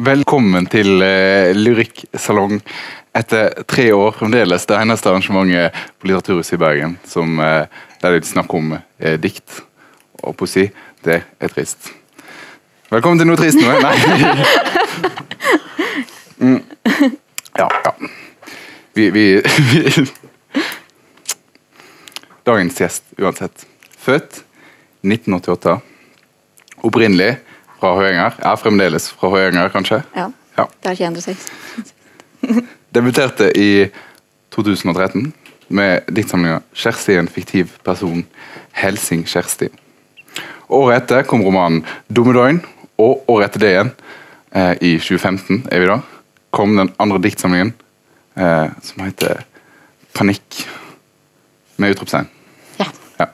Velkommen til uh, Lyrikksalong etter tre år. Fremdeles det eneste arrangementet på Litteraturhuset i Bergen som, uh, der det snakker om uh, dikt og poesi. Det er trist. Velkommen til noe trist nå. Nei. Mm. Ja, ja. Vi, vi, vi Dagens gjest uansett. Født 1988. Opprinnelig fra Høyanger. Er fremdeles fra Høyanger, kanskje? Ja. Ja. Det har ikke endret seg. Debuterte i 2013 med diktsamlinga 'Kjersti en fiktiv person'. Helsing Kjersti. Året etter kom romanen 'Dummedøgn', og året etter det igjen, eh, i 2015, er vi da, kom den andre diktsamlingen eh, som heter 'Panikk', med utropstegn. Ja. Ja.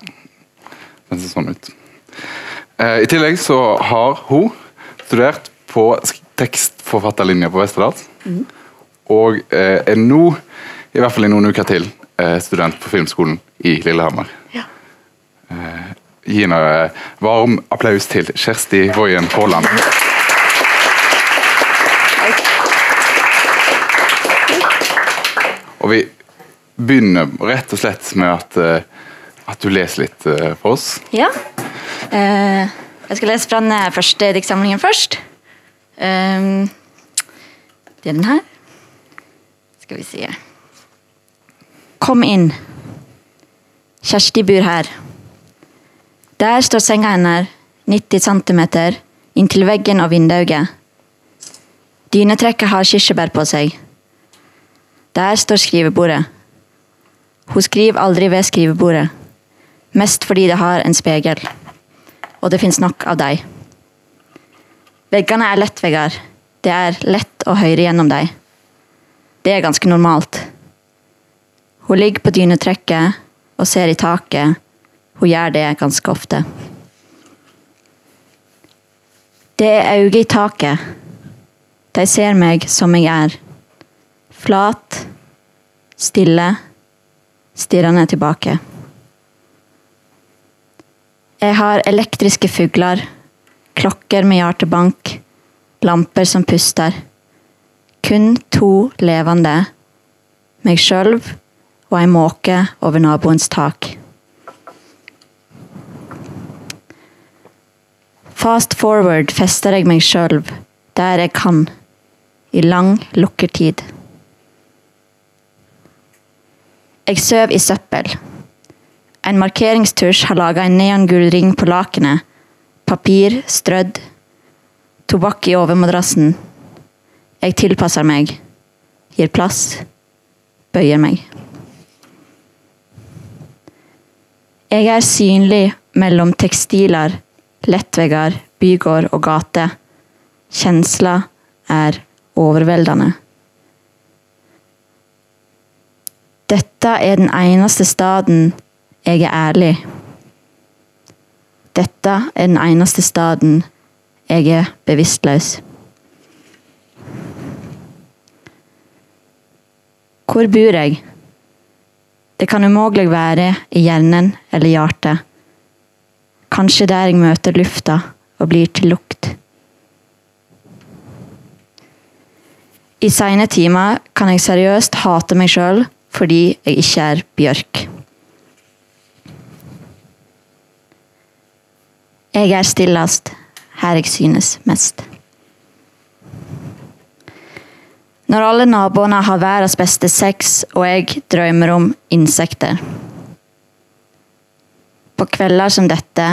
Den ser sånn ut. Eh, I tillegg så har hun studert på tekstforfatterlinja på Westerdals. Og eh, er nå, i hvert fall i noen uker til, eh, student på Filmskolen i Lillehammer. Ja. Gi en eh, varm applaus til Kjersti Woien Haaland. Og vi begynner rett og slett med at, eh, at du leser litt eh, for oss. ja. Eh, jeg skal lese fra den første diktsamlingen først. Um, det er den her. Skal vi se. Kom inn. Kjersti bor her. Der står senga hennes, 90 cm, inntil veggen og vinduet. Dynetrekket har kirsebær på seg. Der står skrivebordet. Hun skriver aldri ved skrivebordet. Mest fordi det har en spegel. Og det fins nok av deg. Veggene er lettvegger. Det er lett å høre gjennom dem. Det er ganske normalt. Hun ligger på dynetrekket og ser i taket. Hun gjør det ganske ofte. Det er øyne i taket. De ser meg som jeg er. Flat, stille, stirrende tilbake. Jeg har elektriske fugler, klokker med hjertebank, lamper som puster. Kun to levende. Meg sjøl og ei måke over naboens tak. Fast forward fester jeg meg sjøl der jeg kan, i lang lukkertid. Jeg søv i søppel. En markeringstusj har laga en neongul ring på lakenet. Papir strødd. Tobakk i overmadrassen. Jeg tilpasser meg. Gir plass. Bøyer meg. Jeg er synlig mellom tekstiler, lettvegger, bygård og gate. Kjensla er overveldende. Dette er den eneste staden jeg er ærlig. Dette er den eneste staden jeg er bevisstløs. Hvor bor jeg? Det kan umulig være i hjernen eller hjertet. Kanskje der jeg møter lufta og blir til lukt. I seine timer kan jeg seriøst hate meg sjøl fordi jeg ikke er bjørk. Jeg er stillest her jeg synes mest. Når alle naboene har verdens beste sex, og jeg drømmer om insekter. På kvelder som dette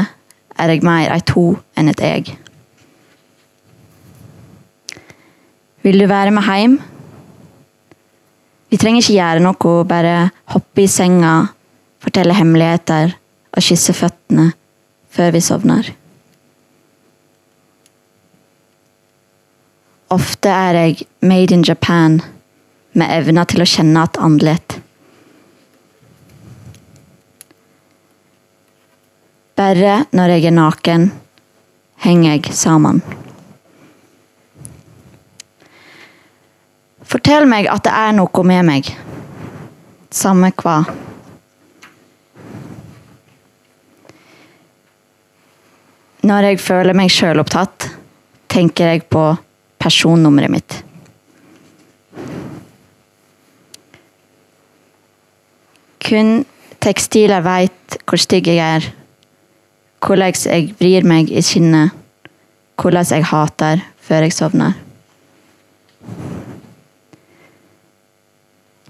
er jeg mer ei to enn et eg. Vil du være med hjem? Vi trenger ikke gjøre noe, bare hoppe i senga, fortelle hemmeligheter og kysse føttene før vi sovner. Ofte er jeg made in Japan, med evna til å kjenne at andlet. Bare når jeg er naken, henger jeg sammen. Fortell meg at det er noe med meg. Samme hva. Når jeg føler meg sjølopptatt, tenker jeg på personnummeret mitt. Kun tekstiler veit hvor stygg jeg er, hvordan jeg vrir meg i skinnet, hvordan jeg hater før jeg sovner.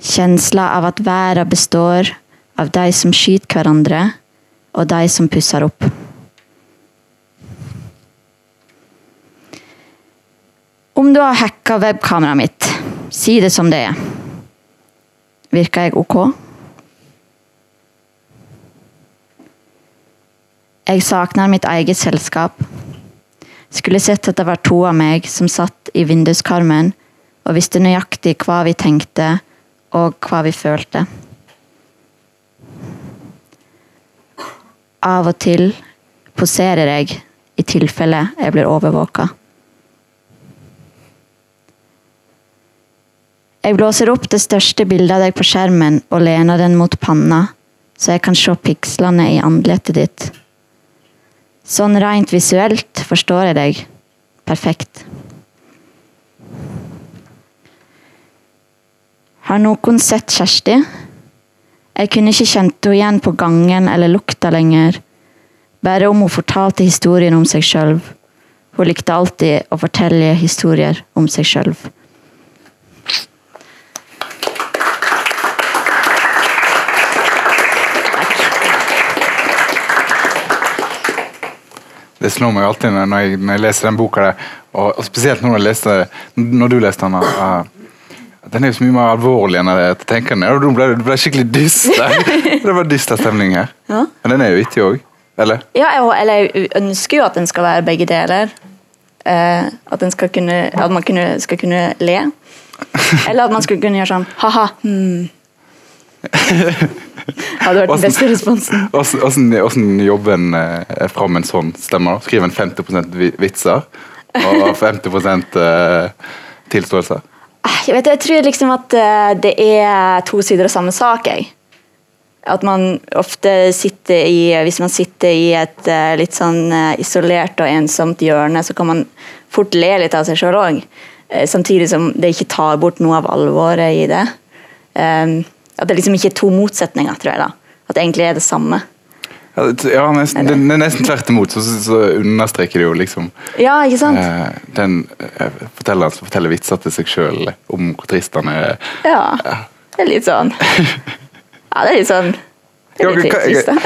Kjensla av at verden består av de som skyter hverandre, og de som pusser opp. Om du har hacka webkameraet mitt, si det som det er. Virker jeg ok? Jeg savner mitt eget selskap. Skulle sett at det var to av meg som satt i vinduskarmen og visste nøyaktig hva vi tenkte og hva vi følte. Av og til poserer jeg i tilfelle jeg blir overvåka. Jeg blåser opp det største bildet av deg på skjermen og lener den mot panna, så jeg kan se pikslene i andletet ditt. Sånn rent visuelt forstår jeg deg. Perfekt. Har noen sett Kjersti? Jeg kunne ikke kjent henne igjen på gangen eller lukta lenger. Bare om hun fortalte historien om seg sjøl. Hun likte alltid å fortelle historier om seg sjøl. Det slår meg alltid når jeg, når jeg leser den boka der, og, og spesielt når, jeg leser, når du leste den. Uh, den er jo så mye mer alvorlig enn jeg tenker den er. Du ble, ble skikkelig dyster. det var dyster stemning her. Ja. Men den er jo vittig òg, eller? Ja, jeg- eller jeg ønsker jo at den skal være begge deler. Uh, at, den skal kunne, at man kunne, skal kunne le. Eller at man skulle kunne gjøre sånn ha-ha. Hmm. Hadde vært den beste responsen. Åssen jobber en eh, fram en sånn stemme? da? Skriver en 50 vi- vitser og 50 eh, tilståelser? Ah, Jeg, vet, jeg tror liksom at eh, det er to sider av samme sak. Jeg. At man ofte sitter i Hvis man sitter i et eh, litt sånn eh, isolert og ensomt hjørne, så kan man fort le litt av seg sjøl òg. Samtidig som det ikke tar bort noe av alvoret i det. Um, At det liksom ikke er to motsetninger, tror jeg. da. At det egentlig er det samme. Ja, det- ja nesten, det er nesten tvert imot, så, så understreker det jo liksom Ja, ikke sant? eh, den eh, fortelleren som forteller vitser til seg sjøl om hvor trist han er. Ja. Det er litt sånn Ja, det er litt sånn Det er litt trist, da.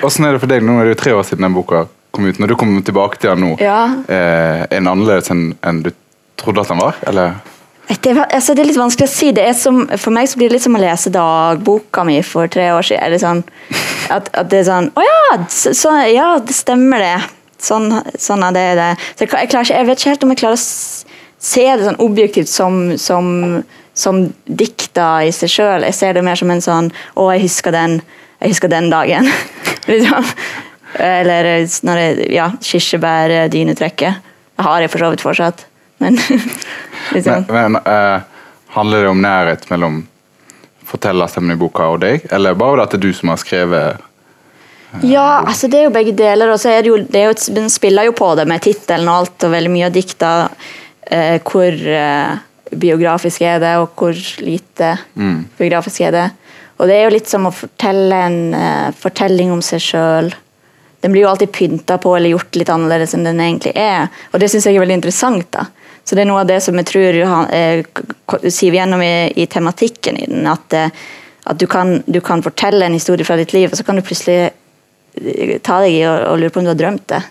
Åssen er det for deg? Nå er det jo tre år siden den boka kom ut. Når du kommer tilbake til den nå, Ja. eh, er den annerledes enn en du trodde at den var? Eller? Det, altså, det er litt vanskelig å si. Det som, for meg blir det litt som å lese dagboka mi for tre år siden. Eller sånn, at, at det er sånn Å ja, så, ja, det stemmer det. Sånn, sånn er det. det. Så jeg, ikke, jeg vet ikke helt om jeg klarer å se det sånn objektivt som, som, som dikta i seg sjøl. Jeg ser det mer som en sånn Å, jeg husker den, jeg husker den dagen. liksom. Eller når jeg, ja, kirsebærdynetrekket. Det har jeg for så vidt fortsatt. Men liksom. Men, men uh, handler det om nærhet mellom fortellerstemmen i boka og deg, eller bare at det er du som har skrevet Ja, altså det er jo begge deler. Og så er det jo, det er jo, et- den spiller jo på det med tittelen og alt, og veldig mye av dikta. Eh, hvor eh, biografisk er det, og hvor lite biografisk er det. Og det er jo litt som å fortelle en eh, fortelling om seg sjøl. Den blir jo alltid pynta på eller gjort litt annerledes enn den egentlig er. Og det syns jeg er veldig interessant. da. Så det er noe av det som jeg tror han, eh, k- siver gjennom i, i tematikken i den. At, eh, at du, kan, du kan fortelle en historie fra ditt liv, og så kan du plutselig eh, ta deg i og, og lure på om du har drømt det.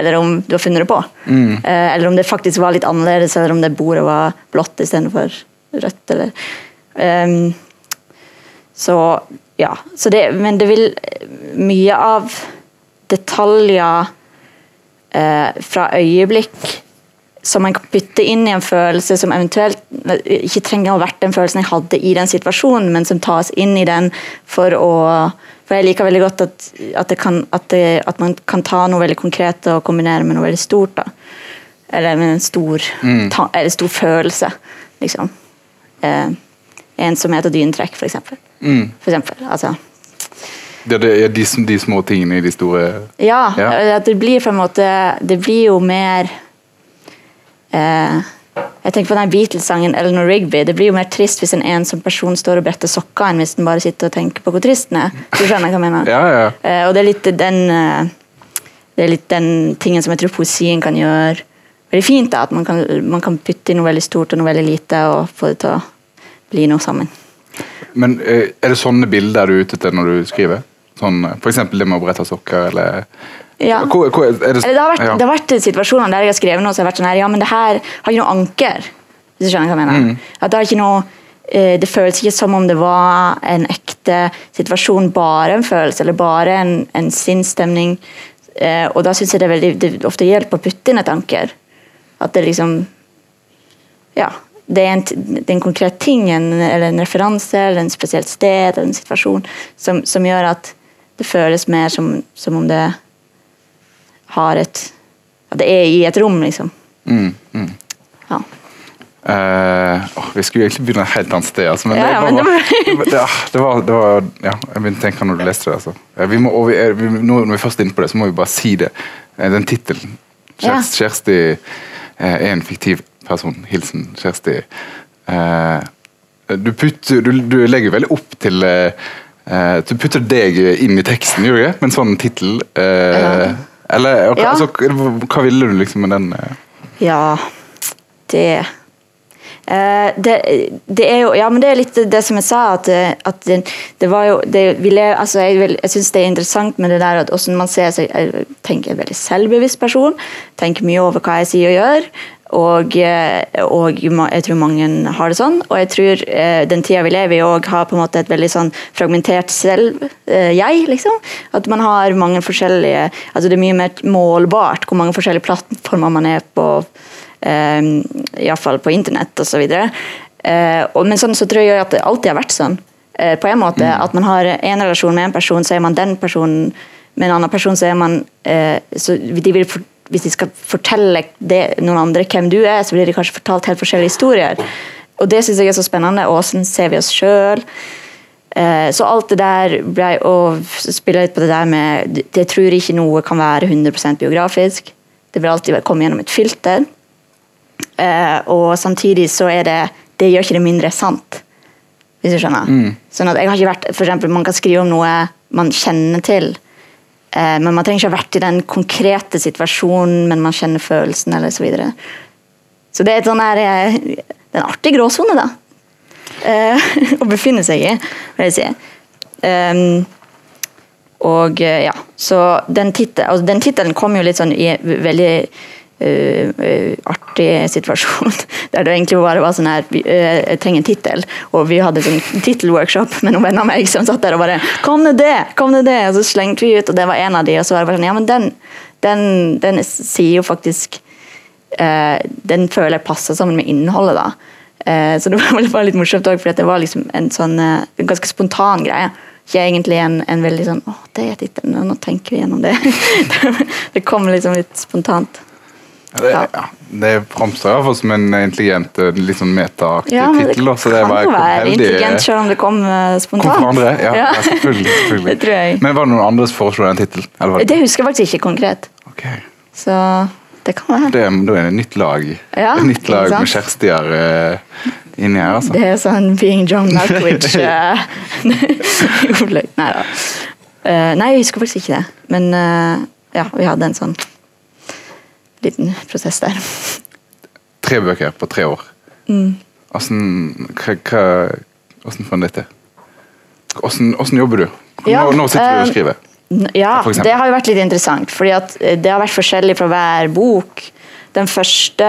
Eller om du har funnet det på. Eh, eller om det faktisk var litt annerledes, eller om det bordet var blått istedenfor rødt. Eller, um, så ja. Så det, men det vil Mye av detaljer eh, fra øyeblikk som man kan putte inn i en følelse som eventuelt ikke trenger å ha vært den følelsen jeg hadde i den situasjonen, men som tas inn i den for å For jeg liker veldig godt at, at, det kan, at, det, at man kan ta noe veldig konkret og kombinere med noe veldig stort. da. Eller med en stor, ta, eller stor følelse, liksom. Eh, ensomhet og dynetrekk, for eksempel. For eksempel. Altså, Det, det er de, de små tingene i de store Ja, Ja. at det blir på en måte Det blir jo mer eh, Jeg tenker på den Beatles-sangen Eleanor Rigby. Det blir jo mer trist hvis en ensom person står og bretter sokker, enn hvis den bare sitter og tenker på hvor trist den er. Du skjønner hva jeg mener? Ja, ja. Eh, og det er litt den eh, Det er litt den tingen som jeg tror poesien kan gjøre veldig fint. da, At man kan, man kan putte inn noe veldig stort og noe veldig lite, og få det til å bli noe sammen. Men eh, er det sånne bilder du er ute etter når du skriver? Sånn, F.eks. for eksempel det med å brette sokker, eller Ja. Hvor, hvor, er det, Eller det, har vært, ja. det har vært situasjoner der jeg har skrevet noe som har vært sånn her, ja, men det her har ikke noe anker. Hvis du skjønner hva jeg mener. Mm. At det, har ikke noe, eh, det føles ikke som om det var en ekte situasjon, bare en følelse, eller bare en, en sinnsstemning. Eh, og da syns jeg det, veldig, det ofte hjelper å putte inn et anker. At det liksom Ja. Det er, en, det er en konkret ting, en, eller en referanse, eller en spesielt sted, eller en situasjon, som, som gjør at det føles mer som, som om det har et At det er i et rom, liksom. Mm, mm. Ja. Uh, oh, vi skulle egentlig begynne et helt annet sted. Altså, men Ja, det, ja, men det det, var, det, var, det var Ja, jeg begynte å tenke når du leste det. Altså. Vi må, vi er, vi, nå når vi først er inne på det, så må vi bare si det. Eh, Den tittelen. Ja. Kjersti, eh, er en fiktiv person. Hilsen Kjersti. Uh, du, putter, du, du legger veldig opp til eh, Du putter deg inn i teksten, gjør du ikke? Med en sånn tittel. Uh, Ja. Eller okay, Ja. altså, hva ville du liksom med den? eh? Ja, det Eh, det, det er jo Ja, men det er litt det som jeg sa, at, eh, at det, det var jo det, ville, altså Jeg, vil- jeg syns det er interessant med det der at hvordan man ser seg Jeg tenker en veldig selvbevisst person. Tenker mye over hva jeg sier og gjør. Og, eh, og jeg tror mange har det sånn. Og jeg tror eh, den tida vi lever i òg har på en måte et veldig sånn fragmentert selv, eh, jeg, liksom. At man har mange forskjellige Altså det er mye mer målbart hvor mange forskjellige plattformer man er på. Um, Iallfall på internett osv. Uh, og- men sånn så tror jeg at det alltid har vært sånn. Eh, på en måte At man har en relasjon med en person, så er man den personen. Med en annen person så er man eh, så de vil, Hvis de skal fortelle det, noen andre hvem du er, så blir de kanskje fortalt helt forskjellige historier. Og det syns jeg er så spennende. Hvordan ser vi oss sjøl? Eh, Så alt det der ble å spille litt på det der med Jeg tror ikke noe kan være 100 biografisk. Det vil alltid komme gjennom et filter. Eh, og samtidig så er det Det gjør ikke det mindre sant. Hvis du skjønner. Sånn at jeg har ikke vært for eksempel, Man kan skrive om noe man kjenner til. Eh, men man trenger ikke ha vært i den konkrete situasjonen, men man kjenner følelsen eller så videre. Så det er sånn her, eh, det er en artig gråsone, da. Eh, å befinne seg i, vil jeg si. Um, og ja, så den tittelen altså, kom jo litt sånn i veldig artig situasjon. Der det egentlig bare var sånn her eh, Jeg trenger en tittel. Og vi hadde sånn tittelworkshop med noen venner av meg som satt der og bare Kom det det! Kom det det! Og så slengte vi ut, og det var en av de, og så var det bare sånn Ja, men den, den, den sier jo faktisk eh, Den føler jeg passer sammen med innholdet, da. Eh, så det var bare litt morsomt òg, for det var liksom en sånn eh, en ganske spontan greie. Ikke egentlig en, en veldig sånn Å, det er tittelen, nå tenker vi gjennom det. det kom liksom litt spontant. Ja, det, Ja. ja, det framstår iallfall som en intelligent, eh, litt sånn metaaktig Ja, tittel. det kan var jo være heldig- intelligent selv om det kom Kom spontant. fra andre? Ja, ja. selvfølgelig. selvfølgelig. Det tror jeg. Men var det noen andre som foreslo den tittelen? Det husker jeg faktisk ikke konkret. Ok. Så det kan være. Det, da er det et nytt lag. Ja, et nytt lag med Kjerstier uh, inni her, altså. Det er sånn being John Malkovich uh. Nei da. Uh, nei, jeg husker faktisk ikke det. Men eh, ja, vi hadde en sånn liten prosess der. Tre bøker på tre år. Mm. Hvordan, hva, får du det til? Hvordan, jobber du? Ja, Nå, sitter du eh, og skriver. Ja, det har jo vært litt interessant. fordi eh, det har vært forskjellig fra hver bok. Den første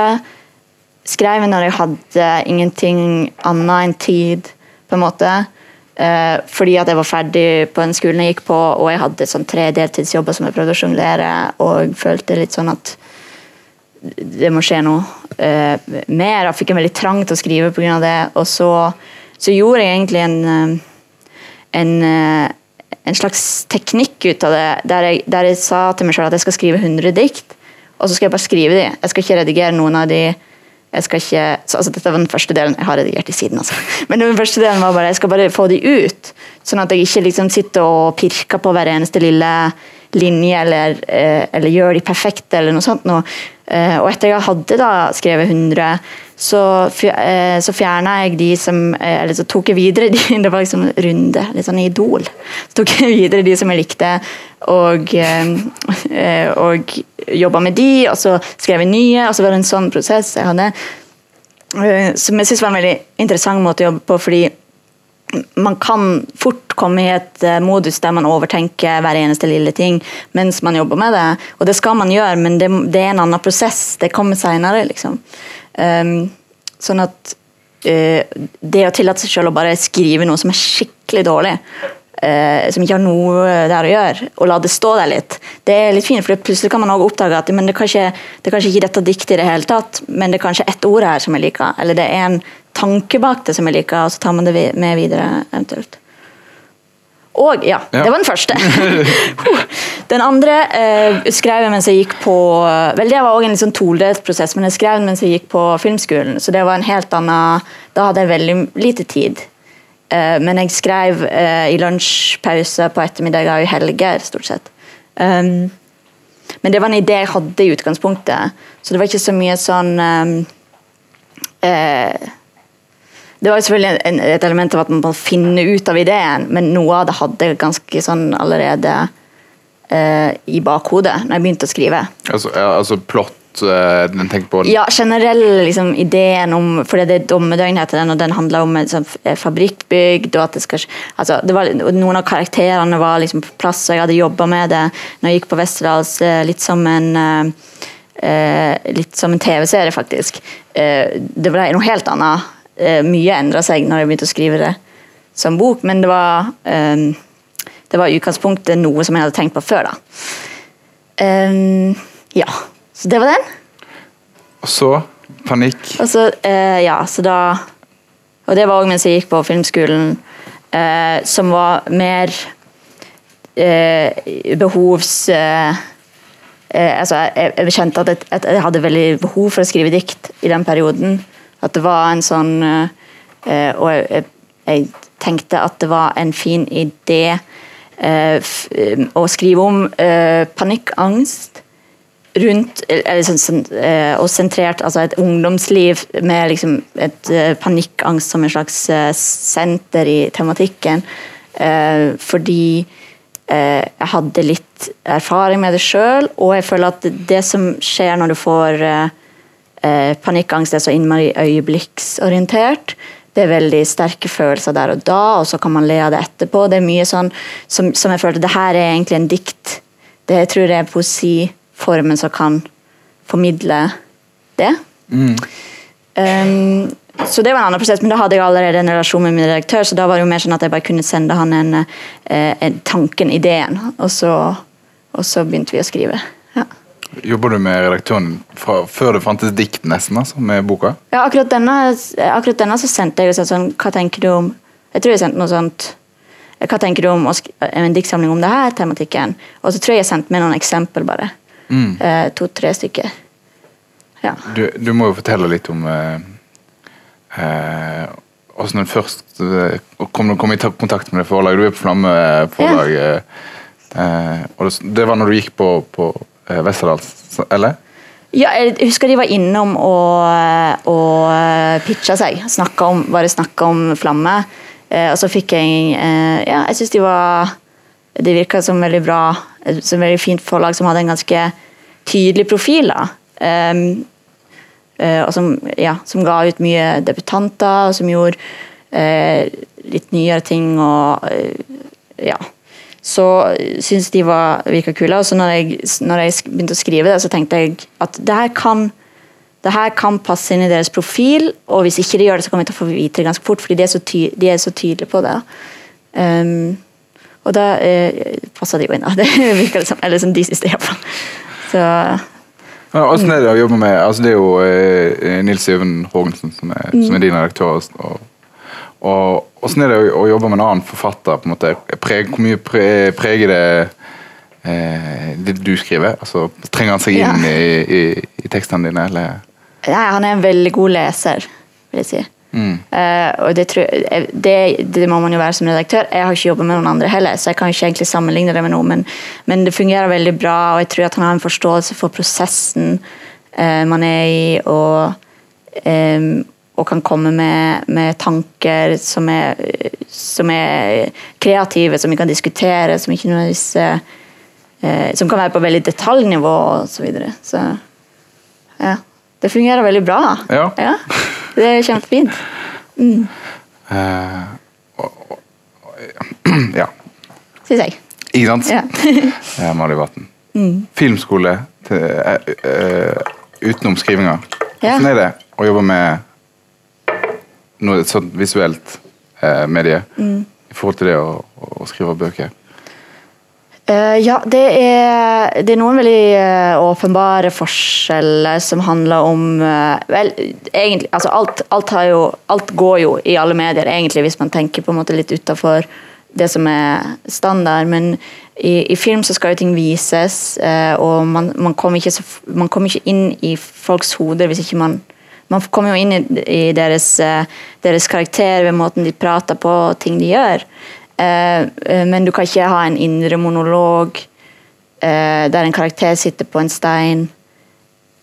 skrev jeg når jeg hadde ingenting annet enn tid, på en måte. Eh, fordi at jeg var ferdig på den skolen jeg gikk på, og jeg hadde sånn tre deltidsjobber som jeg prøvde å sjonglere, og følte litt sånn at det må skje noe uh, mer. Jeg fikk en veldig trang til å skrive pga. det. Og så, så gjorde jeg egentlig en eh, en, eh, en slags teknikk ut av det, der jeg, der jeg sa til meg selv at jeg skal skrive 100 dikt, og så skal jeg bare skrive de. Jeg skal ikke redigere noen av de. Jeg skal ikke, så, altså, dette var den første delen. Jeg har redigert i siden, altså. Men den første delen var bare jeg skal bare få de ut. Sånn at jeg ikke liksom sitter og pirker på hver eneste lille linje eller, eller gjør de perfekte eller noe sånt. Noe. Eh, og etter jeg hadde da skrevet 100, så, eh, fjerna jeg de som eh, Eller så tok jeg videre de Det var liksom runde, litt sånn idol. Så tok jeg videre de som jeg likte, og, og jobba med de, og så skrev jeg nye, og så var det en sånn prosess jeg hadde. Som jeg syns var en veldig interessant måte å jobbe på, fordi man kan fort komme i et eh, modus der man overtenker hver eneste lille ting mens man jobber med det. Og det skal man gjøre, men det, det er en annen prosess. Det kommer seinere, liksom. Um, sånn at uh, det å tillate seg selv å bare skrive noe som er skikkelig dårlig, eh, som ikke har noe der å gjøre, og la det stå der litt, det er litt fint, for plutselig kan man også oppdage at men det, er kanskje, det er kanskje ikke dette diktet i det hele tatt, men det er kanskje ett ord her som jeg liker, eller det er en tanke bak det som jeg liker, og så tar man det med videre eventuelt. Og ja, Ja. det var den første. den andre eh, skrev jeg mens jeg gikk på Vel, det var også en litt sånn todelt prosess, men jeg skrev den mens jeg gikk på filmskolen, så det var en helt annen Da hadde jeg veldig lite tid. Eh, men jeg skrev eh, i lunsjpauser på ettermiddager og i helger, stort sett. Um, men det var en idé jeg hadde i utgangspunktet, så det var ikke så mye sånn um, uh, det var selvfølgelig et element av at man må finne ut av ideen, men noe av det hadde jeg ganske sånn allerede eh, i bakhodet når jeg begynte å skrive. Altså, ja, altså plott eh, Den tenker på Ja, generell liksom, ideen om For det er Dommedøgn heter den, og den handler om et sånt fabrikkbygd. og at det skal altså, det var, Noen av karakterene var liksom på plass, og jeg hadde jobba med det når jeg gikk på Westerdals, eh, litt som en litt som en TV-serie, faktisk. Det ble noe helt annet. Mye endra seg når jeg begynte å skrive det som bok, men det var det var i utgangspunktet noe som jeg hadde tenkt på før. da. Um, ja, så det var den. Og så panikk. Og så, eh, ja, så da Og det var òg mens jeg gikk på filmskolen, eh, som var mer eh, behovs... Eh, eh, altså, jeg, jeg kjente at jeg, at jeg hadde veldig behov for å skrive dikt i den perioden. At det var en sånn eh, Og jeg, jeg, tenkte at det var en fin idé eh, f, å skrive om eh, panikkangst rundt eh, og sentrert altså et ungdomsliv med liksom et eh, panikkangst som en slags eh, senter i tematikken. Fordi jeg hadde litt erfaring med det sjøl, og jeg føler at det som skjer når du får panikkangst, er så innmari øyeblikksorientert. Det er veldig sterke følelser der og da, og så kan man le av det etterpå. Det er mye sånn som, som jeg følte det her er egentlig en dikt. Det jeg tror jeg er poesiformen som kan formidle det. Um, så det var en annen prosess, men da hadde jeg allerede en relasjon med min redaktør, så da var det jo mer sånn at jeg bare kunne sende han en, eh, en tanken, ideen, og så, og så begynte vi å skrive. Ja. Jobber du med redaktøren fra før det fantes dikt, nesten, altså, med boka? Ja, akkurat denne, akkurat denne så sendte jeg jo sånn, Hva tenker du om Jeg tror jeg sendte noe sånt Hva tenker du om en diktsamling om det her tematikken? Og så tror jeg jeg sendte med noen eksempel, bare. Eh, To-tre stykker. Ja. Du, du må jo fortelle litt om eh, eh, Hvordan du først eh, kom, kom i kontakt med det forlaget. Du er på Flamme forlag. eh, eh, og det, det var når du gikk på, på eh, Westerdals, eller? Ja, jeg husker de var innom og, og pitcha seg. Snakka om, bare snakka om Flamme. Eh, og så fikk jeg eh, Ja, jeg syns de var Det virka som veldig bra, eh, som veldig fint forlag som hadde en ganske tydelig profil. Um, eh, og som, ja, som ga ut mye debutanter, og som gjorde uh, litt nyere ting og uh, ja. Så syntes de var virka kule. Og så når jeg, når jeg begynte å skrive det, så tenkte jeg at det her kan det her kan passe inn i deres profil, og hvis ikke de gjør det, så kommer vi til å få vite det ganske fort, fordi de er så, ty de er så tydelige på det. Um, og da eh, passer det jo inn. Det virker det som. Eller som de syns det, iallfall. Så Ja, Åssen er det å jobbe med altså Det er jo eh, Nils Øyvind Haagensen som er, som er din redaktør. og og Åssen er det å, å jobbe med en annen forfatter? på en måte? Preg, hvor mye pre, preger det eh, det du skriver? Altså, Trenger han seg Ja. inn i, i, i tekstene dine, eller? Nei, han er en veldig god leser, vil jeg si. Eh, og det, tror, det, det må man jo være som redaktør. Jeg har ikke jobbet med noen andre heller, så jeg kan ikke egentlig sammenligne det med noe, men, men det fungerer veldig bra, og jeg tror at han har en forståelse for prosessen uh, man er i, og, um, og kan komme med, med tanker som er, som er kreative, som vi kan diskutere, som ikke nødvendigvis eh, Som kan være på veldig detaljnivå og så videre. Så ja. Det fungerer veldig bra. Ja. Det er kjempefint. Mm. Uh, og, og- ja. Syns jeg. Ikke sant? Ja. Eh, Mali Vatn. Filmskole til, uh, uh, utenom skrivinga. Ja. Hvordan er det å jobbe med noe sånt visuelt medie i forhold til det å, å skrive bøker? Eh, ja, det er, det er noen veldig eh, åpenbare forskjeller som handler om eh, Vel, egentlig altså alt, alt, jo, alt går jo i alle medier, egentlig, hvis man tenker på en måte litt utafor det som er standard. Men i, i film så skal jo ting vises, og man, man, kommer ikke så, ikke inn i folks hoder hvis ikke man man kommer jo inn i, i deres, deres karakter ved måten de prater på og ting de gjør. Eh, eh, men du kan ikke ha en indre monolog eh, der en karakter sitter på en stein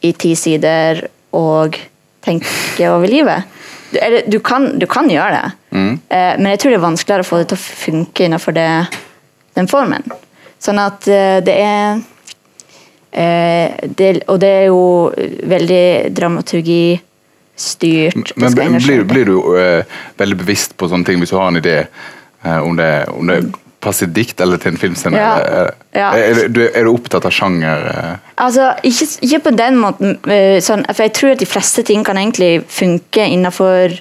i ti sider og tenker over livet. Du, eller, du, kan, du kan gjøre det, mm. men jeg tror det er vanskeligere å få det til å funke innenfor det, den formen. Sånn at det er det, Og det er jo veldig dramaturgi styrt. Men blir, blir du uh, veldig bevisst på sånne ting hvis du har en idé om det, om det passer dikt eller til en filmscene? Ja. Er, Ja. Er, er, du, er du opptatt av sjanger? eh? Altså, ikke, ikke på den måten, eh, sånn, for jeg tror at de fleste ting kan egentlig funke innenfor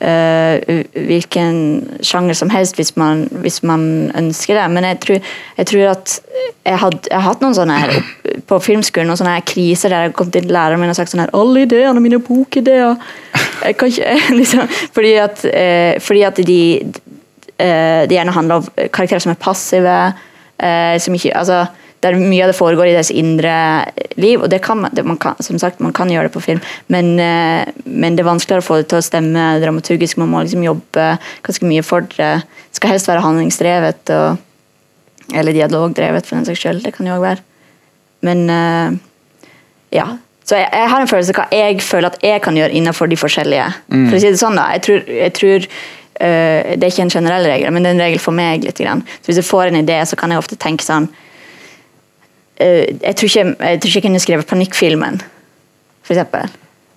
uh, hvilken sjanger som helst, hvis man, hvis man ønsker det. Men jeg tror, jeg tror at jeg, had, jeg har hatt noen sånne her på filmskolen, noen sånne her kriser der jeg har kommet inn til læreren min og sagt sånn her Alle ideene mine er bokideer. Jeg kan ikke liksom, Fordi at, eh, fordi at de eh, det gjerne handler om karakterer som er passive, eh, som ikke, altså, der mye av det foregår i deres indre liv. og det kan, det, man kan, som sagt, man kan gjøre det på film, men, eh, men det er vanskeligere å få det til å stemme dramaturgisk. Man må liksom jobbe ganske mye for det. Det skal helst være handlingsdrevet, og, eller dialogdrevet for den saks skyld. Det kan jo også være. Men eh, ja. Så jeg, jeg har en følelse av hva jeg føler at jeg kan gjøre innenfor de forskjellige. For å si det sånn da, jeg tror, jeg tror eh, Det er ikke en generell regel, men det er en regel for meg. litt. Grann. Så Hvis jeg får en idé, så kan jeg ofte tenke sånn eh, jeg, tror ikke, jeg tror ikke jeg kunne skrevet panikkfilmen, for eksempel.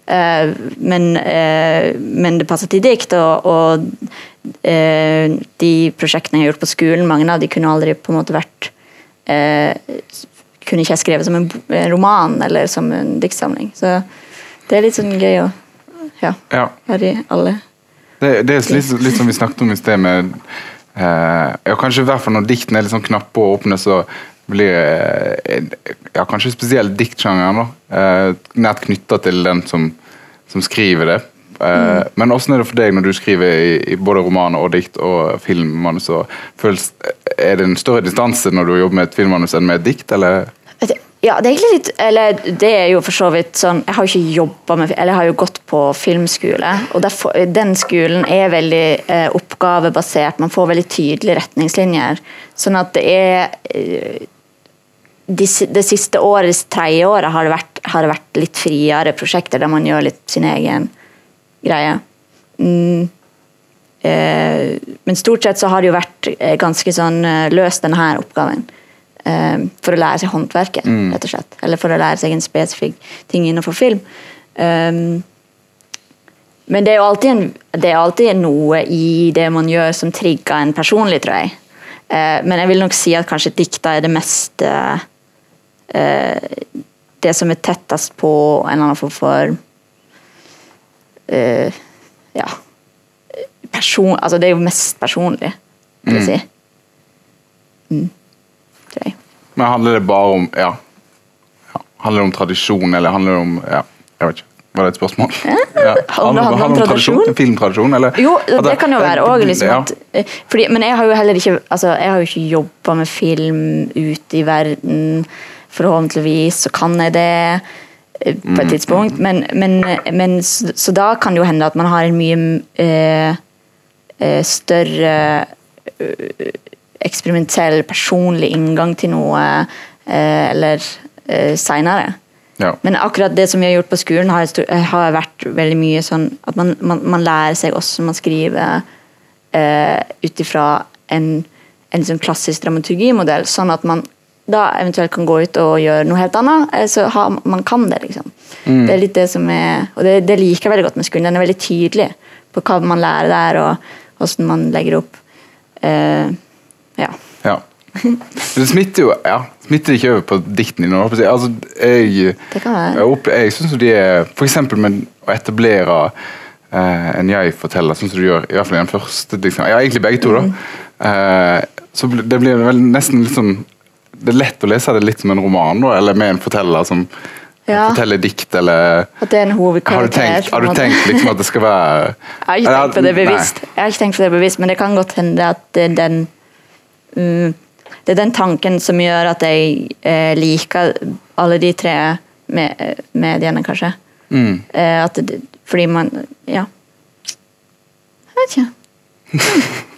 Eh, men, eh, men det passer til dikt, og, og eh, de prosjektene jeg har gjort på skolen, mange av de kunne aldri på en måte vært eh, Kunne ikke jeg skrevet som en, roman eller som en diktsamling. Så det er litt sånn gøy å ja, Ja. være i alle. Det, det er litt, litt som vi snakket om i sted med eh, ja, Kanskje i hvert fall når diktene er litt sånn knappe og åpne, så blir eh, ja, kanskje spesielt diktsjangeren eh, nært knytta til den som, som skriver det. Eh, Men åssen er det for deg når du skriver i, i både romaner og dikt og filmmanus? og føles, Er det en større distanse når du jobber med et filmmanus enn med et dikt, eller? Ja, det er egentlig litt Eller det er jo for så vidt sånn Jeg har jo ikke jobba med Eller jeg har jo gått på filmskole, og derfor, den skolen er veldig eh, oppgavebasert. Man får veldig tydelige retningslinjer. Sånn at det er eh, de, Det siste året, det tredje året, har det, vært, har det vært litt friere prosjekter der man gjør litt sin egen greie. Mm. Eh, men stort sett så har det jo vært eh, ganske sånn eh, løst denne her oppgaven. Eh, for å lære seg håndverket, rett og slett. Eller for å lære seg en spesifikk ting innenfor film. Um, men det er jo alltid, en, det er alltid noe i det man gjør som trigger en personlig, tror jeg. Uh, men jeg vil nok si at kanskje dikta er det mest uh, Det som er tettest på en eller annen form for uh, Ja. Person, altså det er jo mest personlig, vil jeg si. Mm. Tror jeg. Men handler det bare om ja, ja, Handler det om tradisjon, eller handler det om ja, Jeg vet ikke. Var det et spørsmål? Ja. Handler det om tradisjon? Filmtradisjon, eller? Jo, det, det kan jo være òg. Liksom, ja. eh, men jeg har jo heller ikke altså, jeg har jo ikke jobba med film ute i verden. Forhåpentligvis så kan jeg det eh, på et tidspunkt. Men, men, men så, så da kan det jo hende at man har en mye eh, større eh, eksperimentell, personlig inngang til noe eh, eller eh, seinere. Ja. Men akkurat det som vi har gjort på skolen, har, har vært veldig mye sånn at man, man, man lærer seg hvordan man skriver uh, ut ifra en, en sånn klassisk dramaturgimodell, sånn at man da eventuelt kan gå ut og gjøre noe helt annet. eh, Så har, man kan det, liksom. Det er litt det som er Og det, det liker jeg veldig godt med skolen. Den er veldig tydelig på hva man lærer der, og hvordan man legger opp. Eh, ja. Ja. Det smitter jo ja, smitter ikke over på diktene dine. Altså, jeg, Det kan være. jeg, jeg syns de er eksempel med å etablere eh, en jeg-forteller, sånn som du gjør i hvert fall i den første diktsamlingen. Ja, egentlig begge to, da. Mm. Eh, så det blir vel nesten litt sånn Det er lett å lese det litt som en roman, da, eller med en forteller som Ja. forteller dikt, eller At det er en Har du tenkt, har du tenkt liksom at det skal være Jeg har ikke tenkt på det bevisst, Jeg har ikke tenkt på det bevisst men det kan godt hende at det er den Det er den tanken som gjør at jeg eh, liker alle de tre med, mediene, kanskje. Mm. Eh, at det, fordi man Ja. Jeg vet ikke. Mm.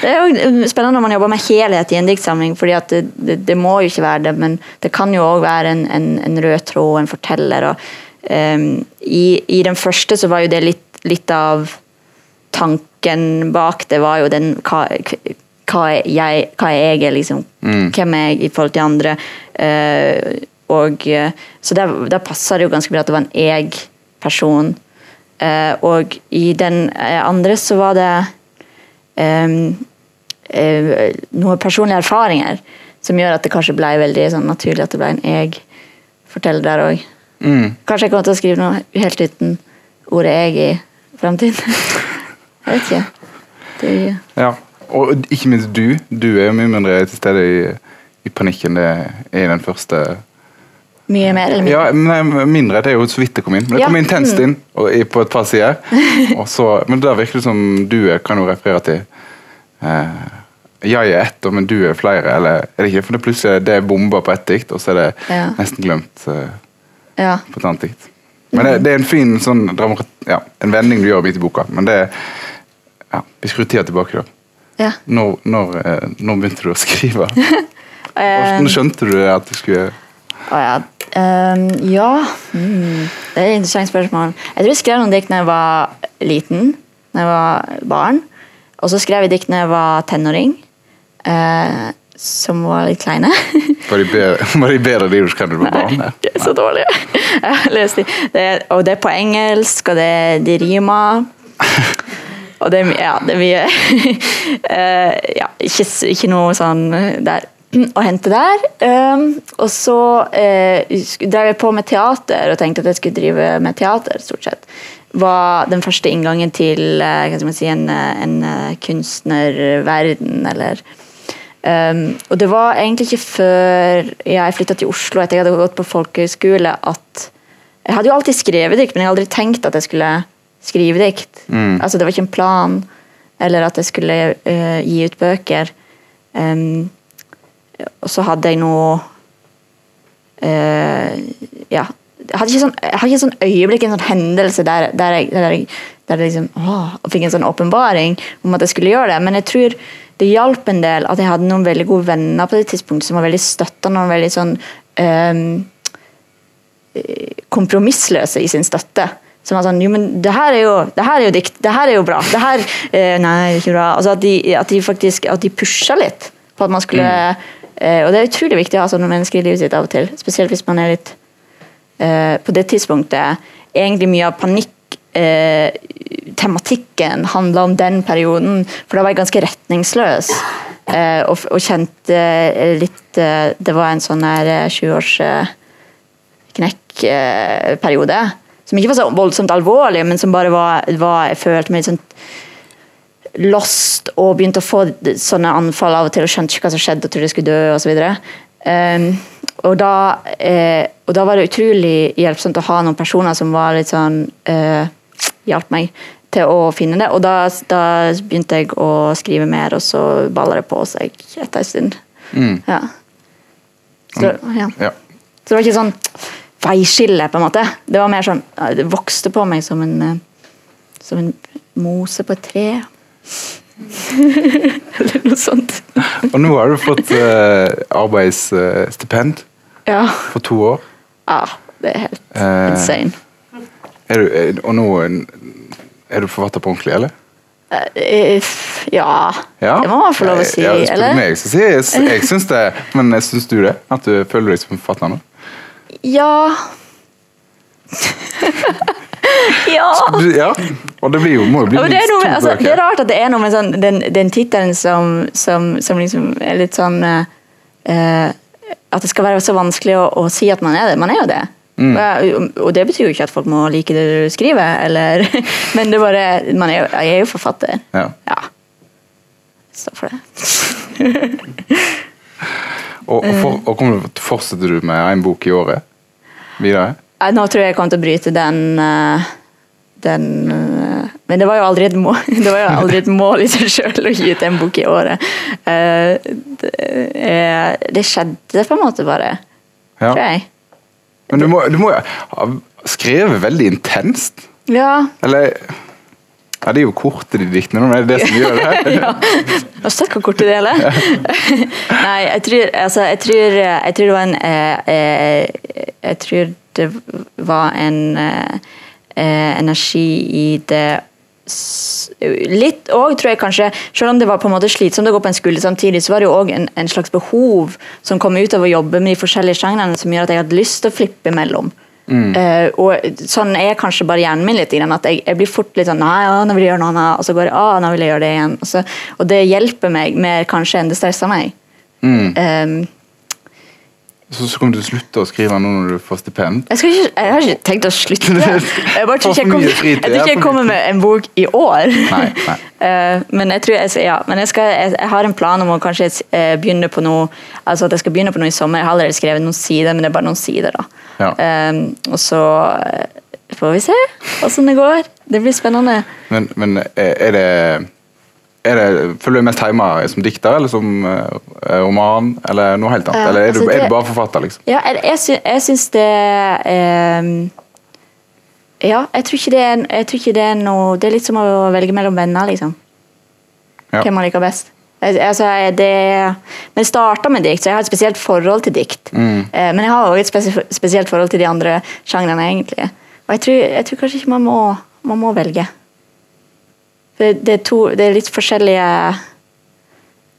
Det er jo spennende når man jobber med helhet i en diktsamling, fordi at det, det, det må jo ikke være det, men det kan jo òg være en, en, en rød tråd, en forteller. Og, um, i, I den første så var jo det litt, litt av tanken bak det, var jo den hva, jeg, hva jeg er liksom, hvem er jeg i forhold til andre. Uh, og, eh, så der, der passer det jo ganske bra at det var en jeg-person. Uh, og i den eh, andre så var det um, uh, noen personlige erfaringer som gjør at det kanskje ble veldig sånn, naturlig at det ble en jeg-forteller der òg. Mm. Kanskje jeg kommer til å skrive noe helt uten ordet 'jeg' i fremtiden. jeg vet ikke. Det Ja, og ikke minst du. Du er jo mye mindre til stede i, i panikken det er i den første mye mer eller mindre. Ja, nei, mindre. Det er jo så vidt det kom inn. Men det Ja, kom intenst mm. inn og, i- på et par sider. Så, men da virker det som du er, kan jo referere til eh, Jeg er ett, men du er flere. Eller er det ikke? For det plutselig det er bomber på ett dikt, og så er det Ja. nesten glemt eh, Ja. på et annet dikt. Men det, det er en fin sånn ja, en vending du gjør midt i boka. Men det ja, Vi skrur tida tilbake, da. Ja. Når, når, eh, når begynte du å skrive? Hvordan skjønte du at du skulle Å ja. Um, ja. Mm. Det er et interessant spørsmål. Jeg tror jeg skrev noen dikt da jeg var liten. Da jeg var barn. Og så skrev jeg dikt da jeg var tenåring. Uh, som var litt kleine. Var de bedre, var de, bedre de du da du var barn? Nei, så dårlige. Jeg har lest de. Det og det er på engelsk, og det, de rimer. Og det er, mye ja, det er mye uh, Ja, ikke, ikke noe sånn der å hente der. Um, og så uh, drev jeg på med teater og tenkte at jeg skulle drive med teater, stort sett. Var den første inngangen til uh, hva skal man si, en, eh, en eh, kunstnerverden, eller Um, og det var egentlig ikke før jeg flytta til Oslo etter jeg hadde gått på folkehøyskole at Jeg hadde jo alltid skrevet dikt, men jeg hadde aldri tenkt at jeg skulle skrive Mm. Altså Det var ikke en plan, eller at jeg skulle uh, gi ut bøker. Um, og så hadde jeg noe uh, Ja. Jeg hadde ikke sånn, jeg hadde ikke sånn øyeblikk, en sånn hendelse der, der jeg, der jeg, der jeg liksom, åh, og fikk en sånn åpenbaring om at jeg skulle gjøre det. Men jeg tror det hjalp en del at jeg hadde noen veldig gode venner på det tidspunktet som var veldig støttende og veldig sånn eh, kompromissløse i sin støtte. Som er sånn Jo, men det her er jo, det her er jo dikt. Det her er jo bra. Det her eh, Nei, det er ikke bra. Altså at de, at de faktisk at de pusha litt på at man skulle eh, Og det er utrolig viktig å ha sånne mennesker i livet sitt av og til. Spesielt hvis man er litt eh, På det tidspunktet egentlig mye av panikk eh, tematikken handla om den perioden, for da var jeg ganske retningsløs. Eh, og, og kjente eh, litt Det var en sånn her eh, 20-års eh, knekkperiode. Som ikke var så voldsomt alvorlig, men som bare var, var Jeg følte meg litt sånn lost og begynte å få sånne anfall av og til og skjønte ikke hva som skjedde og trodde jeg skulle dø osv. Um, og, da, eh, og da var det utrolig hjelpsomt å ha noen personer som var litt sånn eh, hjalp meg til å finne det. Og da, da begynte jeg å skrive mer, og så balla det på seg etter en stund. Ja. Så, ja. Ja. så det var ikke sånn veiskille, på en måte. Det var mer sånn Det vokste på meg som en eh, som en mose på et tre. Eller noe sånt. Og nå har du fått uh, arbeidsstipend Ja. for to år. ja. det er helt uh, insane. Er du, er, og nå er du forfatter på ordentlig, eller? Eh, Ja, det må man få lov å si, ja, eller? Meg, jeg, jeg, jeg syns det, men syns du det? At du føler deg som forfatter nå? Ja Ja! Ja, og det blir jo, må jo bli minst to altså, det er rart at det er noe med sånn, den, den tittelen som, som, som liksom er litt sånn eh, eh, At det skal være så vanskelig å, å si at man er det. Man er jo det. Mm. Og, og det betyr jo ikke at folk må like det du skriver, eller, men det bare man er jo, Jeg er jo forfatter. Ja. Ja. Stå for det. Og, og, for, og kommer, fortsetter du med én bok i året videre? Eh, Nå tror jeg jeg kommer til å bryte den eh, den eh, Men det var jo aldri et mål, det var jo aldri et mål i seg sjøl å gi ut en bok i året. Det, det skjedde på en måte bare, Ja. tror jeg. Men du må, du må jo ha skrevet veldig intenst. Ja. Eller Ja, det er jo kortet de diktene, men er det det som gjør det? ja. Og sett hvor kort det er. Nei, jeg tror, altså, jeg tror, jeg tror det var en eh, eh, Jeg tror det var en eh, eh, energi i det Litt òg, tror jeg kanskje, selv om det var på en måte slitsomt å gå på en skole samtidig, så var det jo òg en, en slags behov som kom ut av å jobbe med de forskjellige sjangrene, som gjør at jeg hadde lyst til å flippe Eh, og sånn er kanskje bare hjernen min litt. At jeg, jeg blir fort litt sånn Nei, ja, nå vil jeg gjøre noe annet. Og så går jeg ah, nå vil jeg gjøre det igjen. Og, så, og det hjelper meg mer kanskje enn det stresser meg. Mm. Um, Så, så kommer du til å slutte å skrive nå når du får stipend? jeg, ikke, jeg har ikke tenkt å slutte. Jeg bare tror ikke jeg kommer, jeg tror ikke jeg kommer med en bok i år. Nei, nei. Eh, men jeg tror jeg, ja, men jeg, skal, jeg, jeg har en plan om å kanskje eh, begynne på noe Altså at jeg skal begynne på noe i sommer. Jeg har allerede skrevet noen sider, men det er bare noen sider. da. Ja. Um, og så eh, får vi se åssen det går. Det blir spennende. Men, men er det, er det Føler du deg mest hjemme som dikter eller som eh, roman, eller noe helt annet? Ja, eller er, du, altså, er du bare forfatter, liksom? Ja, jeg, sy jeg syns det ehm, Ja, jeg tror, det er, jeg tror ikke det er noe Det er litt som å velge mellom venner, liksom. Ja. Hvem man liker best. Altså, det, men det starta med dikt, så jeg har et spesielt forhold til dikt. Mm. Eh, men jeg har også et spesielt forhold til de andre sjangrene, egentlig. Og jeg tror, jeg tror kanskje ikke man må, man må velge. For det, er to, det er litt forskjellige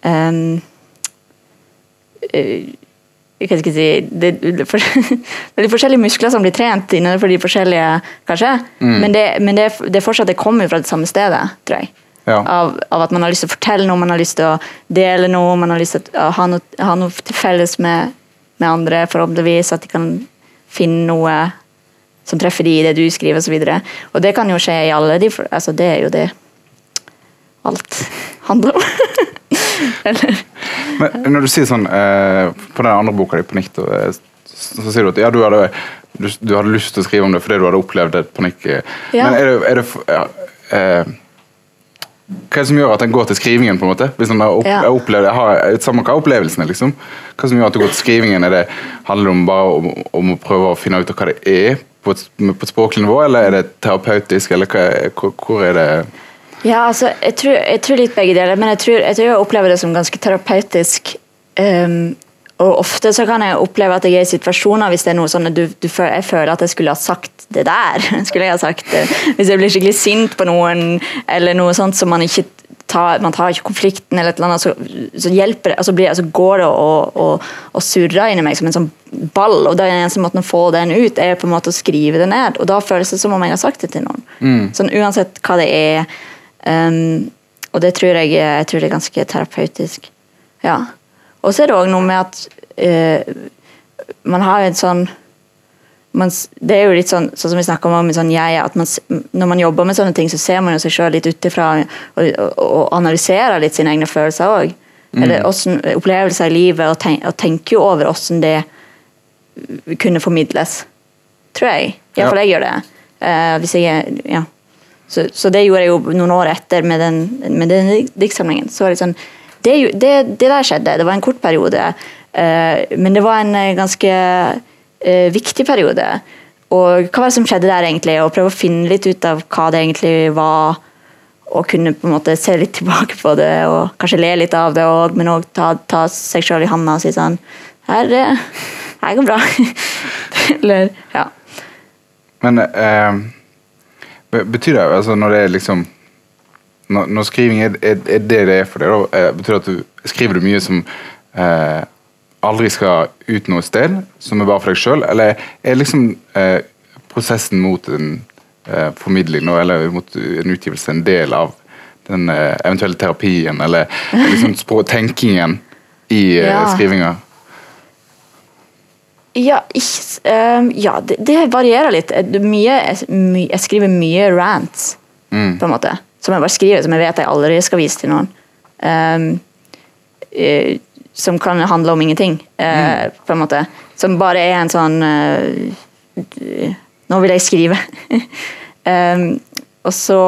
um, hva skal jeg si det, det, for, det er litt forskjellige muskler som blir trent innenfor de forskjellige, kanskje. Men, det, men det, det fortsatt det kommer fra det samme stedet, tror jeg. Ja. Av, av at man har lyst til å fortelle noe, man har lyst til å dele noe, man har lyst til å ha noe, ha noe til felles med, med andre, forhåpentligvis. At de kan finne noe som treffer de i det du skriver, osv. Og, så og det kan jo skje i alle de altså Det er jo det alt handler om. Eller Men når du sier sånn eh, På den andre boka di, på Nikt, eh, så så sier du at ja, du hadde, du, du hadde lyst til å skrive om det fordi du hadde opplevd et panikk. Ja. Men er det, er det ja, eh, Hva er det som gjør at den går til skrivingen? på en måte? Hvis den har, opp, Ja. har opplevd, har, samme hva er opplevelsene, liksom. Hva som gjør at du går til skrivingen? Er det, handler det om bare om, om å prøve å finne ut hva det er på et, på et språklig nivå, eller er det terapeutisk, eller hva, hvor, hvor er det Ja, altså, jeg tror, jeg tror litt begge deler, men jeg tror, jeg tror jeg opplever det som ganske terapeutisk. Um, og ofte så kan jeg oppleve at jeg er i situasjoner hvis det er noe sånn at du, du, jeg føler at jeg skulle ha sagt det der. Skulle jeg ha sagt det. Hvis jeg blir skikkelig sint på noen, eller noe sånt som man ikke tar, man tar ikke konflikten, eller et eller annet, så, så hjelper det, altså blir, altså går det og, og, og surrer inni meg som en sånn ball, og den eneste måten å få den ut, er på en måte å skrive det ned. Og da føles det som om jeg har sagt det til noen. Sånn uansett hva det er. Um, og det tror jeg, jeg tror det er ganske terapeutisk. Ja. Og så er det òg noe med at uh, man har jo en sånn man, Det er jo litt sånn, sånn som vi snakka om med sånn jeg, at man, når man jobber med sånne ting, så ser man jo seg sjøl litt utifra, og, og, og analyserer litt sine egne følelser òg. Eller hvordan, opplevelser i livet, og, tenk, og tenker jo over hvordan det kunne formidles. Tror jeg. Iallfall Ja. jeg gjør det. Uh, hvis jeg Ja. Så, så det gjorde jeg jo noen år etter med den, med den diktsamlingen. Så var det sånn det, det, der skjedde. Det var en kort periode. eh, men det var en eh, ganske eh, viktig periode. Og hva var det som skjedde der, egentlig? Og prøve å finne litt ut av hva det egentlig var. Og kunne på en måte se litt tilbake på det, og kanskje le litt av det òg, men òg ta, ta seg sjøl i handa og si sånn her, her går bra. Eller, ja. Men eh, betyr det altså når det er liksom Når, når skriving er, er, er det det er for deg, da, eh, betyr det at du skriver du mye som eh, aldri skal ut noe sted, som er bare for deg sjøl, eller er liksom eh, prosessen mot en eh, formidling nå, eller mot en utgivelse en del av den eh, eventuelle terapien, eller liksom tenkingen i eh, Ja. skrivinga? Ja, ikke, ehm, ja det, det varierer litt. Eh, Mye, my, jeg skriver mye rants, Mm. på en måte. Som jeg bare skriver, som jeg vet jeg aldri skal vise til noen. Um, uh, som kan handle om ingenting, eh, på en måte. Som bare er en sånn uh, Nå vil jeg skrive. um, og så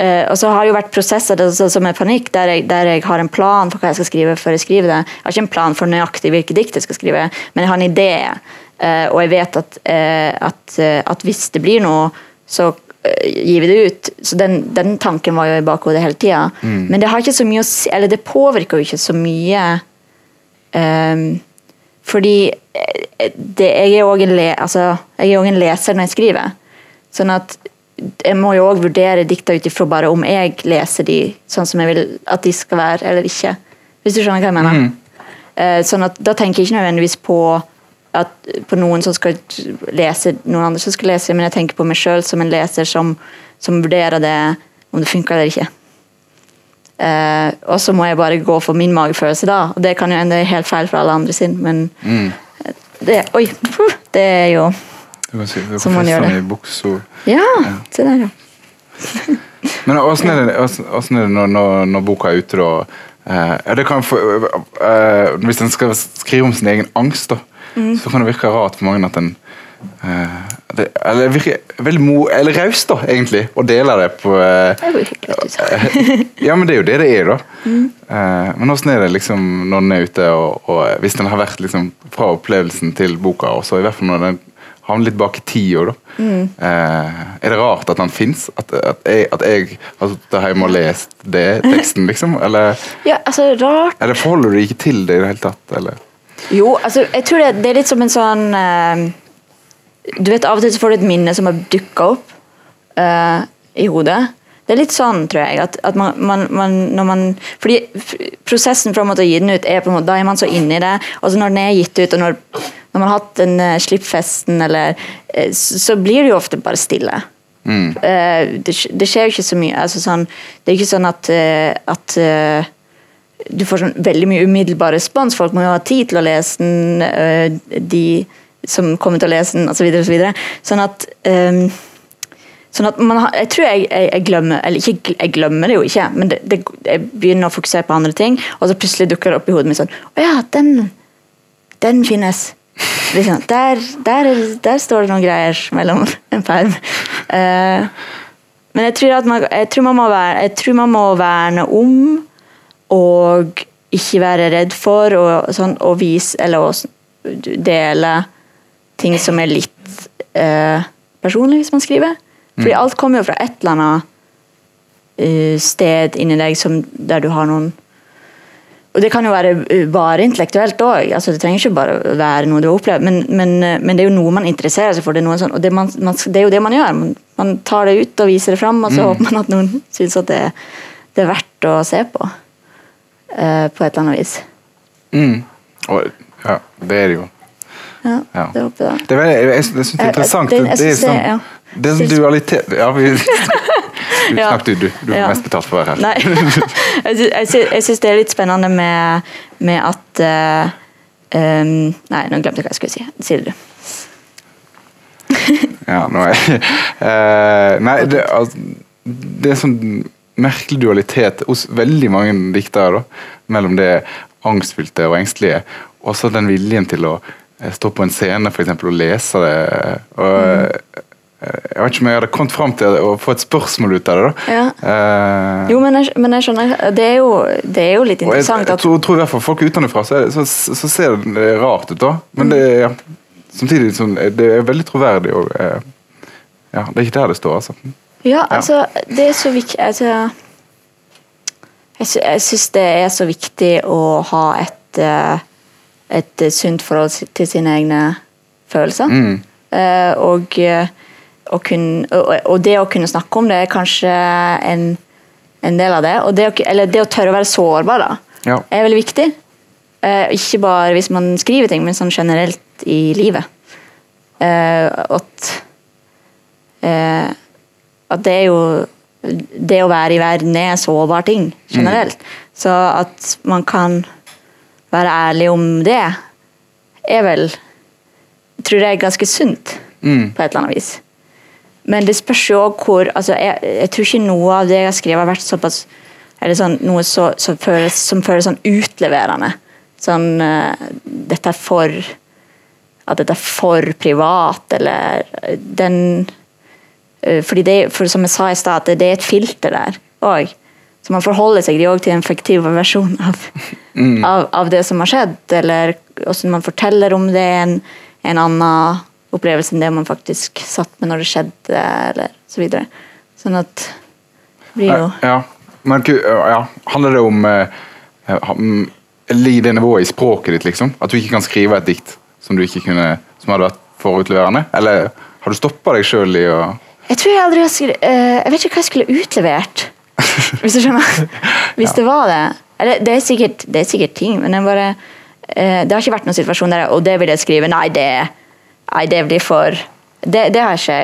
Eh, og så har det jo vært prosesser det, så- som er panikk, der jeg, der jeg har en plan for hva jeg skal skrive før jeg skriver det. Jeg har ikke en plan for nøyaktig hvilke dikt jeg skal skrive, men jeg har en idé. Uh, og jeg vet at, uh, at, at hvis det blir noe, så gir vi det ut. Så den, den tanken var jo i bakhodet hele tida. Men det har ikke så mye å si, eller det påvirker jo ikke så mye Um, fordi det, jeg er òg en, le, altså, en leser når jeg skriver. Sånn at jeg må jo òg vurdere dikta ut ifra bare om jeg leser de sånn som jeg vil at de skal være, eller ikke. Hvis du skjønner hva jeg mener? Eh, Sånn at Da tenker jeg ikke nødvendigvis på, at, på noen som skal lese noen andre som skal lese, men jeg tenker på meg sjøl som en leser som, som vurderer det om det funker eller ikke. Eh, og så må jeg bare gå for min magefølelse da. Og det kan jo ende helt feil for alle andre sin, men det, oi, det er jo Som man gjør feste det. i buksa. Ja, se der, ja. Men åssen er er det når, når, når boka er ute, da? Eh, få, eh, hvis en skal skrive om sin egen angst, da, Mm. så kan det virke rart for mange at en eh, det, Eller virker veldig mo, eller raust, da, egentlig, å dele det på eh. Ja, men det er jo det det er, da. Mm. Eh, men åssen er det liksom når den er ute, og, og hvis den har vært liksom fra opplevelsen til boka, og så i hvert fall når den havner litt bak i tida, da. Mm. Eh, er det rart at den fins? At, at, jeg, at jeg har sittet hjemme og lest det, teksten, liksom? Eller, Ja, altså, rart eller forholder du deg ikke til det i det hele tatt? Eller? Jo, altså, jeg tror det, det er litt som en sånn eh, Du vet, Av og til så får du et minne som har dukka opp eh, i hodet. Det er litt sånn, tror jeg. at, at man, man, man, når man, fordi Prosessen fra å gi den ut, er på en måte, da er man så inne i det. Og så når den er gitt ut, og når, når man har hatt den uh, slippfesten, eller, uh, så, så blir det jo ofte bare stille. Mm. Uh, det, det skjer jo ikke så mye. Altså, sånn, det er ikke sånn at, eh, at eh, du får sånn veldig mye umiddelbar respons. Folk må jo ha tid til å lese den, de som kommer til å lese den, osv. Så videre, så sånn at um, Sånn at man har, jeg tror jeg, jeg, jeg glemmer Eller ikke, jeg glemmer det jo ikke, men det, det, jeg begynner å fokusere på andre ting, og så plutselig dukker det opp i hodet mitt sånn Å ja, den, den finnes. Liksom, der, der, er- der står det noen greier mellom en perm. Uh, men jeg tror, man, jeg, tror man må være, jeg tror man må verne om og ikke være redd for å, sånn, og vise eller å dele ting som er litt uh, personlig, hvis man skriver. Fordi alt kommer jo fra et eller annet uh, sted inni deg som, der du har noen og det kan jo være eh, bare intellektuelt òg. Altså, det trenger ikke bare være noe du har opplevd, men, men, eh, men det er jo noe man interesserer seg for. Det er, sånn, og det, man, man, det er jo det man gjør. Man, man tar det ut og viser det fram, og så håper man at noen syns at det, det er verdt å se på. Uh, på et eller annet vis. Mm. Og, ja, det er det jo. Ja, Ja. det håper jeg. Det er jeg, jeg, jeg synes det er interessant. det- Det, jeg det er synes sånn, ja. det er sånn dualitet Ja, vi, du, Ja. snakk du, du. Ja. mest betalt for å være her. Nei. jeg sy- jeg sy- jeg syns det er litt spennende med, med at uh, um, Nei, nå glemte jeg hva jeg skulle si. Si det, du. Ja, nå er jeg uh, Nei, det, altså, det er sånn merkelig dualitet hos veldig mange diktere, da, mellom det angstfylte og engstelige, og så den viljen til å eh, stå på en scene for eksempel, og lese det. Og, eh, Jeg vet ikke om jeg hadde kommet fram til å få et spørsmål ut av det. da. Ja. Uh, Jo, men jeg, men jeg skjønner. Det er jo, det er jo litt jeg, interessant jeg at tror, tror i hvert fall folk utenfra så, så, så ser det rart ut, da. Men det ja, samtidig sånn, det er veldig troverdig. Og, uh, ja, det er ikke der det står, altså. Ja, altså, det er så viktig altså, Jeg, sy jeg syns det er så viktig å ha et eh, et sunt forhold til sine egne følelser. Mm. Uh, og, eh, å kun- og, det å kunne snakke om det er kanskje en, en del av det. Og det å, eller det å tørre å være sårbar da, Ja. er veldig viktig. Eh, ikke bare hvis man skriver ting, men sånn generelt i livet. Eh, at eh, at det er jo Det å være i verden er sårbar ting generelt. Så at man kan være ærlig om det, er vel Tror jeg er ganske sunt, Mm. på et eller annet vis. Men det spørs jo også hvor altså jeg, jeg tror ikke noe av det jeg har skrevet, har vært såpass eller sånn, noe så, så føles, som føles sånn utleverende. Sånn uh, Dette er for At dette er for privat, eller eh, den uh, fordi det, for Som jeg sa i stad, det, det er et filter der òg. Så man forholder seg òg til en fiktiv versjon av, av, av det som har skjedd. Eller hvordan man forteller om det, en, en annen opplevelse enn det man faktisk satt med når det skjedde, eller så videre. Sånn at det blir jo Ja. Men ja. handler det om eh, mm, nivået i språket ditt, liksom? At du ikke kan skrive et dikt som du ikke kunne Som hadde vært forutleverende? Eller har du stoppa deg sjøl i å Jeg tror jeg aldri har skrevet Jeg vet ikke hva jeg skulle utlevert. Hvis du skjønner? Hvis det var det. Eller, det, er sikkert, det er sikkert ting, men bare eh, Det har ikke vært noen situasjon der Og det vil jeg skrive. Nei, det, nei, det blir for Det, det har ikke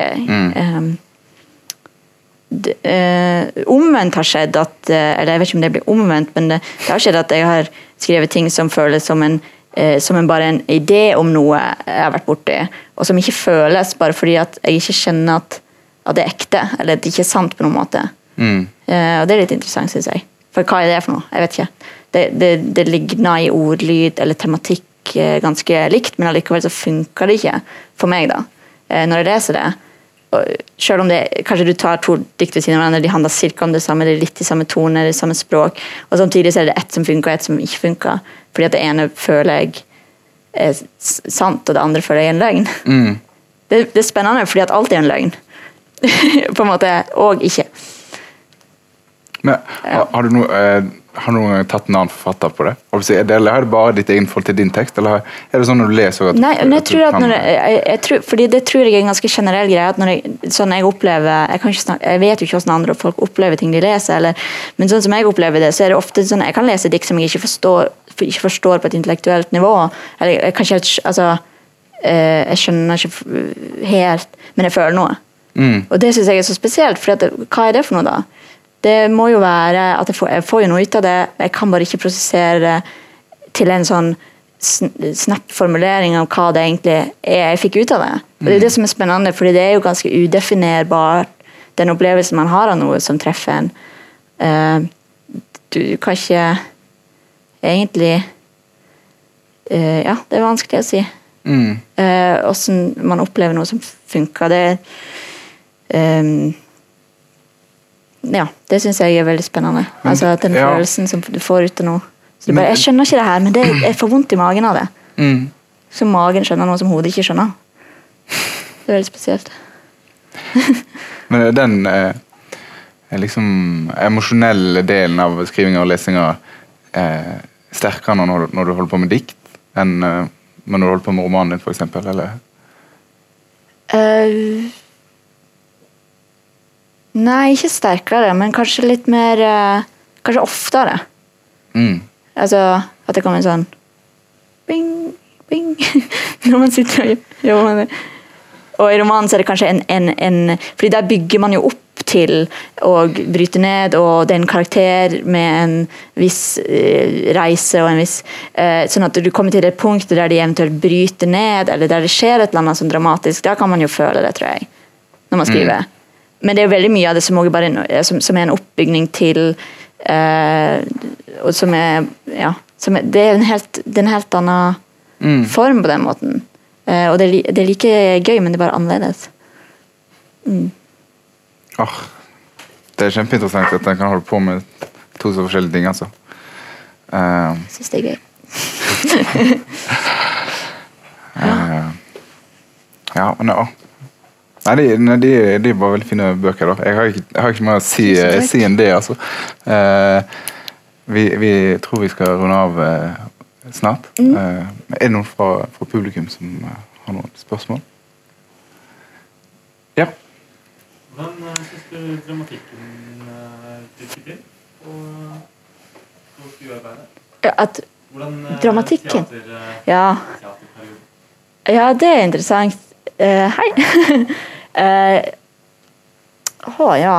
det, eh, Omvendt har skjedd at eh, Eller jeg vet ikke om det blir omvendt, men det, det har skjedd at jeg har skrevet ting som føles som en eh, som en bare en idé om noe jeg har vært borti, og som ikke føles bare fordi at jeg ikke kjenner at, at det er ekte, eller at det ikke er sant på noen måte. mm. Uh, og det er litt interessant, syns jeg. For hva er det for noe? Jeg vet ikke. Det, det, det ligner i ordlyd eller tematikk eh, ganske likt, men allikevel så funker det ikke for meg, da. Eh, når jeg leser det. Og selv om det, kanskje du tar to dikt ved siden av hverandre, de handler cirka om det samme, det er litt i samme tone, det er samme språk, og samtidig så er det ett som funker, og ett som ikke funker. Fordi at det ene føler jeg er sant, og det andre føler jeg er en løgn. Mm. Det, det er spennende, fordi at alt er en løgn. på en måte. Og ikke. Men, har, har du noe eh, har du noen gang tatt en annen forfatter på det? Er det- Eller er det bare ditt egen forhold til din tekst? Eller er det sånn når du leser at, Nei, men jeg tror at når jeg, jeg, jeg tror, fordi det tror jeg er en ganske generell greie. at når jeg, sånn jeg opplever jeg, snakke, jeg vet jo ikke hvordan andre folk opplever ting de leser, eller, men sånn som jeg opplever det, så er det ofte sånn jeg kan lese dikt som jeg ikke forstår, ikke forstår på et intellektuelt nivå. eller jeg kan ikke altså, eh, Jeg skjønner ikke helt, men jeg føler noe. Mm. Og det syns jeg er så spesielt, for hva er det for noe, da? Det må jo være at jeg får, jeg får jo noe ut av det, jeg kan bare ikke prosessere det til en sånn sn- snapp formulering av hva det egentlig er jeg fikk ut av det. Og Det er det som er spennende, fordi det er jo ganske udefinerbart, den opplevelsen man har av noe som treffer en. Eh, du kan ikke egentlig eh, Ja, det er vanskelig å si. Mm. Eh, Åssen man opplever noe som funker. Det ehm, Ja, det syns jeg er veldig spennende. Altså at Den ja. følelsen som du får ut av noe. Så du bare, jeg skjønner ikke det her, men det, jeg får vondt i magen av det. Mm. Så magen skjønner noe som hodet ikke skjønner. Det er veldig spesielt. Men er den eh, er liksom emosjonelle delen av skrivinga og lesinga eh, sterkere når, når du holder på med dikt, enn eh, når du holder på med romanen din, f.eks.? Eller? Eh, nei, ikke sterkere, men kanskje litt mer eh, Kanskje oftere. Mm. Altså at det kommer en sånn bing, bing når man sitter og jobber med det. Og i romanen så er det kanskje en, en, en Fordi der bygger man jo opp til å bryte ned, og det er en karakter med en viss eh, reise og en viss eh, Sånn at du kommer til det punktet der de eventuelt bryter ned, eller der det skjer et eller annet sånn dramatisk. Da kan man jo føle det, tror jeg, når man skriver. Men det er jo veldig mye av det som, er no- som, som er en oppbygning til eh, Og som er Ja. Som er, det, er en helt, er en helt annen Mm. form på den måten. Eh, og det det er like gøy, men det er bare annerledes. Åh, det er kjempeinteressant at en kan holde på med to så forskjellige ting, altså. Uh, Jeg syns det er gøy. uh. ja, men ja. Nei, de, de, de var veldig fine bøker, da. Jeg har ikke, jeg har ikke mer å si, si enn det, altså. Uh, vi, vi tror vi skal runde av uh, snart. Eh, er det noen fra, fra publikum som eh, har noen spørsmål? Ja. Hvordan uh, syns du dramatikken uh, virker til? Og skuearbeidet? Ja, At, Hvordan uh, Dramatikken? Teater, uh, ja, ja, det er interessant. Uh, hei. Eh, Å, ja.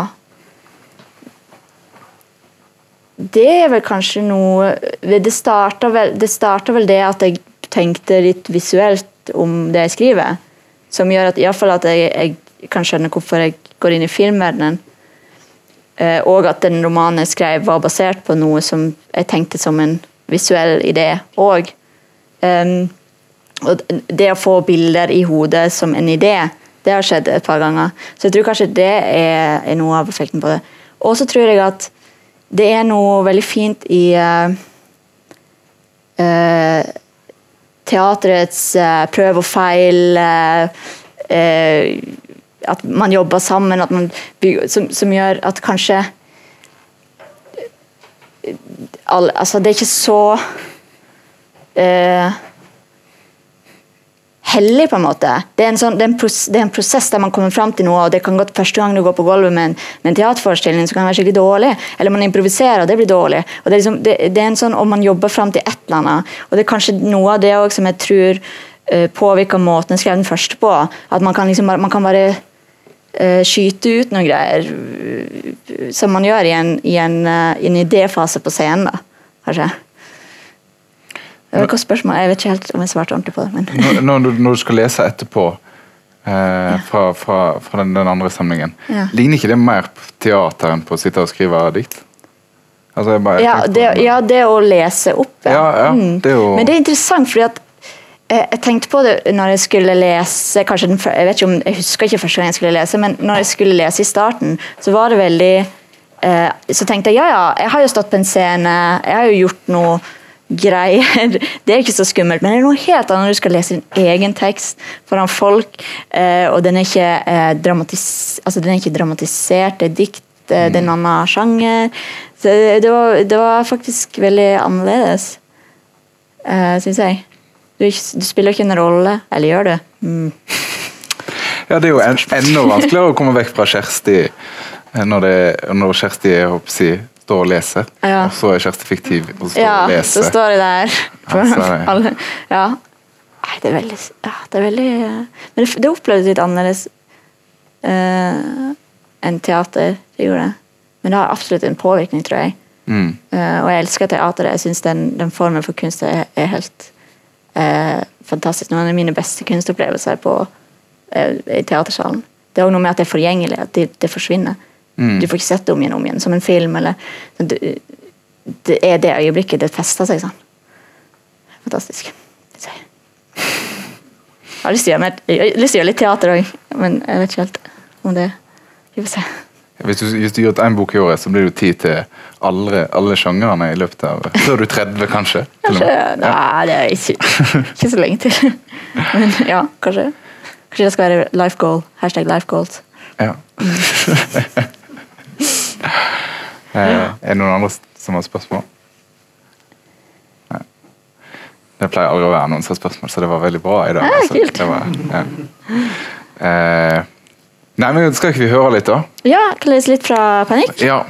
Det er vel kanskje noe Det starta vel, vel det at jeg tenkte litt visuelt om det jeg skriver. Som gjør at, fall at jeg, jeg kan skjønne hvorfor jeg går inn i filmverdenen. Eh, og at den romanen jeg skrev, var basert på noe som jeg tenkte som en visuell idé òg. Um, og det å få bilder i hodet som en idé, det har skjedd et par ganger. Så jeg tror kanskje det er, er noe av effekten på det. Og så tror jeg at det er noe veldig fint i uh, uh, teaterets uh, prøv og feil At man jobber sammen, man bygger, som, som gjør at kanskje all, Altså, det er ikke så hellig, på en måte. Det er en, sånn, det, er en pros, det er en, prosess der man kommer fram til noe, og det kan godt første gang du går på gulvet med en, med en teaterforestilling, så kan det være skikkelig dårlig. Eller man improviserer, og det blir dårlig. Og det er, liksom, det, det er en sånn, og man jobber fram til et eller annet. Og det er kanskje noe av det òg som jeg tror uh, påvirker måten jeg skrev den første på. At man kan, liksom, man kan bare uh, skyte ut noen greier uh, som man gjør i en, i en, i en idéfase på scenen, da, kanskje. Det var et godt spørsmål. Jeg vet ikke helt om jeg svarte ordentlig på det. Men. Når, når, når du skal lese etterpå eh, fra, fra, fra den, den, andre samlingen, Ja. ligner ikke det mer på teater enn på å sitte og skrive dikt? Altså, jeg bare, jeg Ja det, ja, det å lese opp, Ja, ja, Mm. det jo- Men det er interessant, fordi at eh, jeg tenkte på det når jeg skulle lese den, Jeg om, jeg husker ikke første gang jeg skulle lese, men når jeg skulle lese i starten, så var det veldig eh, Så tenkte jeg ja ja, jeg har jo stått på en scene, jeg har jo gjort noe greier. Det er ikke så skummelt, men det er noe helt annet når du skal lese din egen tekst foran folk, eh, og den er ikke, eh, dramatis altså, den er ikke dramatisert, det er dikt, eh, det er en annen sjanger. Så det var, det var faktisk veldig annerledes, uh, syns jeg. Du, du spiller ikke en rolle, eller gjør du? Mm. Ja, det er jo en, enda vanskeligere å komme vekk fra Kjersti når, det, når Kjersti er, jeg, si, står og lese, Ja. og så er Kjersti fiktiv og står Ja, og så leser. står der. Ja, så er det- Alle, ja. Nei, det er veldig, ja, det er veldig eh, Men det, det opplevdes litt annerledes uh, enn teater. Det gjorde det. Men det har absolutt en påvirkning, tror jeg. Mm. Uh, og jeg elsker teater. Jeg syns den, den formen for kunst er, er helt uh, fantastisk. Noen av mine beste kunstopplevelser på, i teatersalen. Det er også noe med at det er forgjengelig, at det, det forsvinner. Mm. Du får ikke sett det om igjen og om igjen, som en film. Eller, det, er det øyeblikket det fester seg sånn. Fantastisk. jeg. Har lyst til å gjøre, mer, lyst til å gjøre litt teater òg, men jeg vet ikke helt om det Vi får se. Hvis du, hvis du gjør én bok i året, så blir det tid til alle, alle sjangrene i løpet av Før du er 30, kanskje? Kanskje. Nei, det er ikke, ikke så lenge til. Men ja, kanskje. Kanskje det skal være life goal. Hashtag life goals. Ja. Eh, er det noen andre som har spørsmål? Nei. Det pleier aldri å være noen som har spørsmål, så det var veldig bra i dag. Ja, altså. kult. Var, ja. eh, nei, men Skal ikke vi høre litt, da? Ja, kan lese litt fra Panikk. Ja.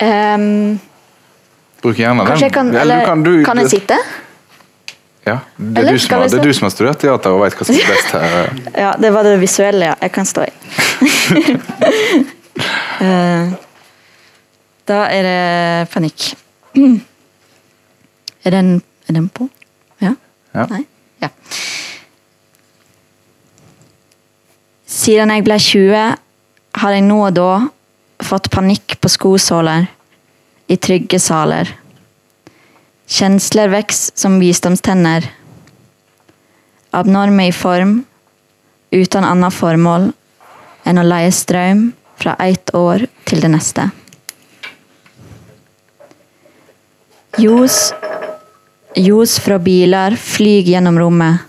Um, Bruk gjerne den. kan Eller Eller kan, du, kan jeg sitte? Ja, det, er Eller du som det er du som har studert teater og veit hva som er best her. Ja, det var det visuelle, ja. Jeg kan stå i. Eh, da er det panikk. Er den, er den på? Ja? Ja. Nei? Ja. Siden jeg ble 20, har jeg nå og da fått panikk på skosåler i trygge saler. Kjensler vokser som visdomstenner. Abnorme i form, uten annet formål enn å leie strøm fra ett år til det neste. Ljos, ljos fra biler flyg gjennom rommet.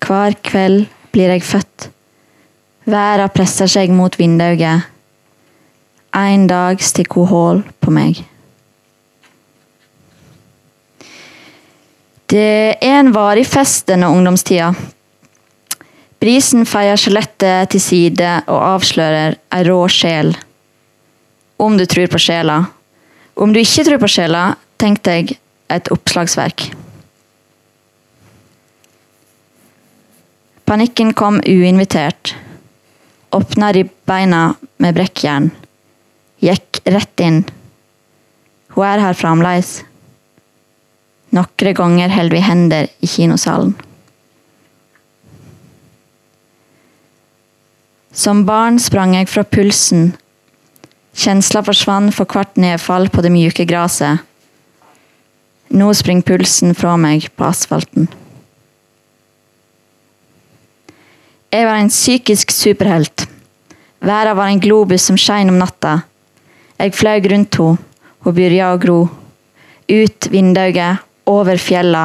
Hver kveld blir jeg født. Verda presser seg mot vinduet. En dag stikker hun hull på meg. Det er en varig fest denne ungdomstida. Brisen feier skjelettet til side og avslører ei rå sjel. Om du tror på sjela. Om du ikke tror på sjela, tenk deg et oppslagsverk. Panikken kom uinvitert. Åpna ribbeina med brekkjern. Gikk rett inn. Hun er her fremdeles. Noen ganger holder vi hender i kinosalen. Som barn sprang jeg fra pulsen. Kjensla forsvant for hvert nedfall på det mjuke gresset. Nå springer pulsen fra meg på asfalten. Jeg var en psykisk superhelt. Verden var en globus som skein om natta. Jeg fløy rundt henne, hun begynte å gro. Ut vinduet, over fjella.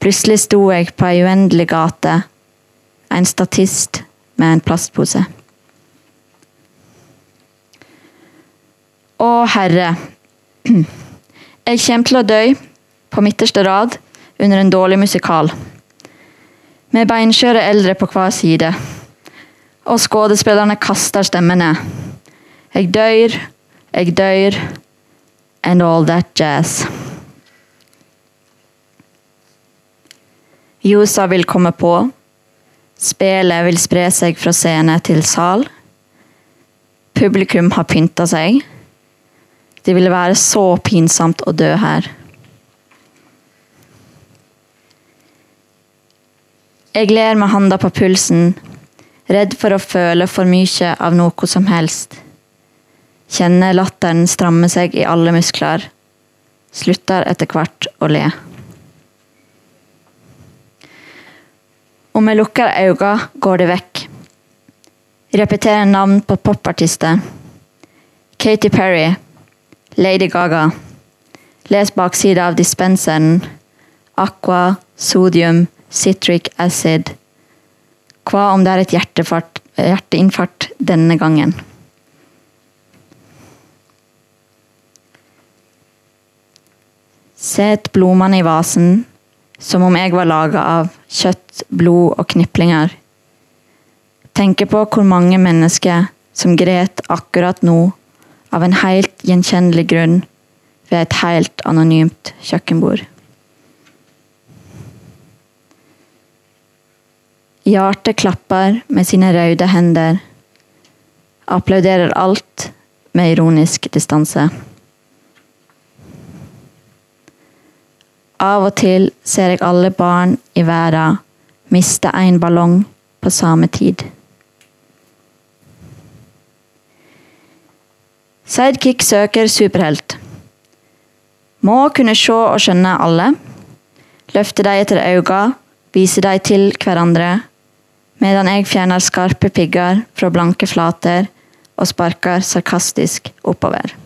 Plutselig sto jeg på ei uendelig gate. En statist med en plastpose. Å, Herre. Jeg kommer til å dø på midterste rad under en dårlig musikal. Med beinskjøre eldre på hver side. Og skuespillerne kaster stemmene. Jeg dør, jeg dør, and all that jazz. Ljosa vil komme på. Spelet vil spre seg fra scene til sal. Publikum har pynta seg. Det ville være så pinsomt å dø her. Jeg ler med handa på pulsen, redd for å føle for mye av noe som helst. Kjenner latteren stramme seg i alle muskler. Slutter etter hvert å le. Om jeg lukker øynene, går det vekk. Repeterer navn på popartister. Katy Perry. Lady Gaga. Les baksida av dispenseren. Aqua, sodium, citric acid. Hva om det er et hjerteinfarkt denne gangen? Set blomstene i vasen, som om jeg var laga av kjøtt, blod og kniplinger. Tenke på hvor mange mennesker som gret akkurat nå av en helt gjenkjennelig grunn ved et helt anonymt kjøkkenbord. Hjertet klapper med sine røde hender. Applauderer alt med ironisk distanse. Av og til ser jeg alle barn i verden miste en ballong på samme tid. Sidekick søker superhelt. Må kunne se og skjønne alle. Løfte dem etter øynene, vise dem til hverandre, medan jeg fjerner skarpe pigger fra blanke flater og sparker sarkastisk oppover.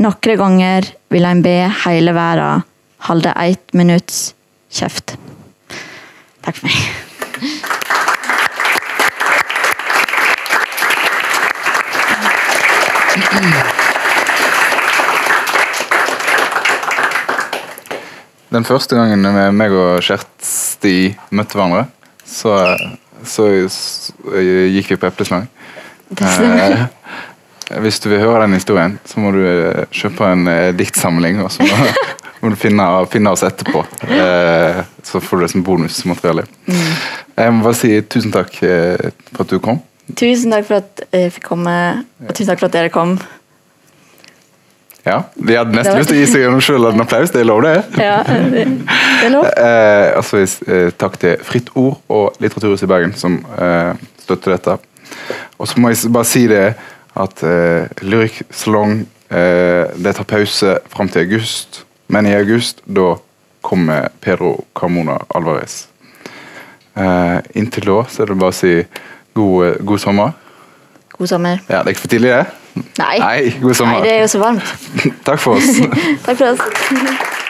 Noen ganger vil en be hele verden holde ett minutts kjeft. Takk for meg. Den første gangen meg og Kjersti møtte hverandre, så, så, så gikk vi på epleslang. Eh, hvis du vil høre den historien, så må du eh, kjøpe en eh, diktsamling, og så må, må du finne, finne oss etterpå. Eh, så får du det som bonusmateriale. Jeg må bare si tusen takk for at du kom. Tusen takk for at jeg fikk komme, og tusen takk for at dere kom. Ja, Vi hadde nesten lyst til å gi seg gjennom selv en applaus, det er lov, det. Ja, det, er lov. Eh, altså, eh, takk til Fritt Ord og Litteraturhuset i Bergen som eh, støtter dette. Og så må jeg bare si det at eh, Lyrik Salong eh, det tar pause fram til august, men i august da kommer Pedro Carmona Alvarez. Eh, inntil da så er det bare å si god, god sommer. God sommer. Ja, Det er ikke for tidlig, det? Nei. Nei, god sommer. Nei, det er jo så varmt. Takk for oss. Takk for oss.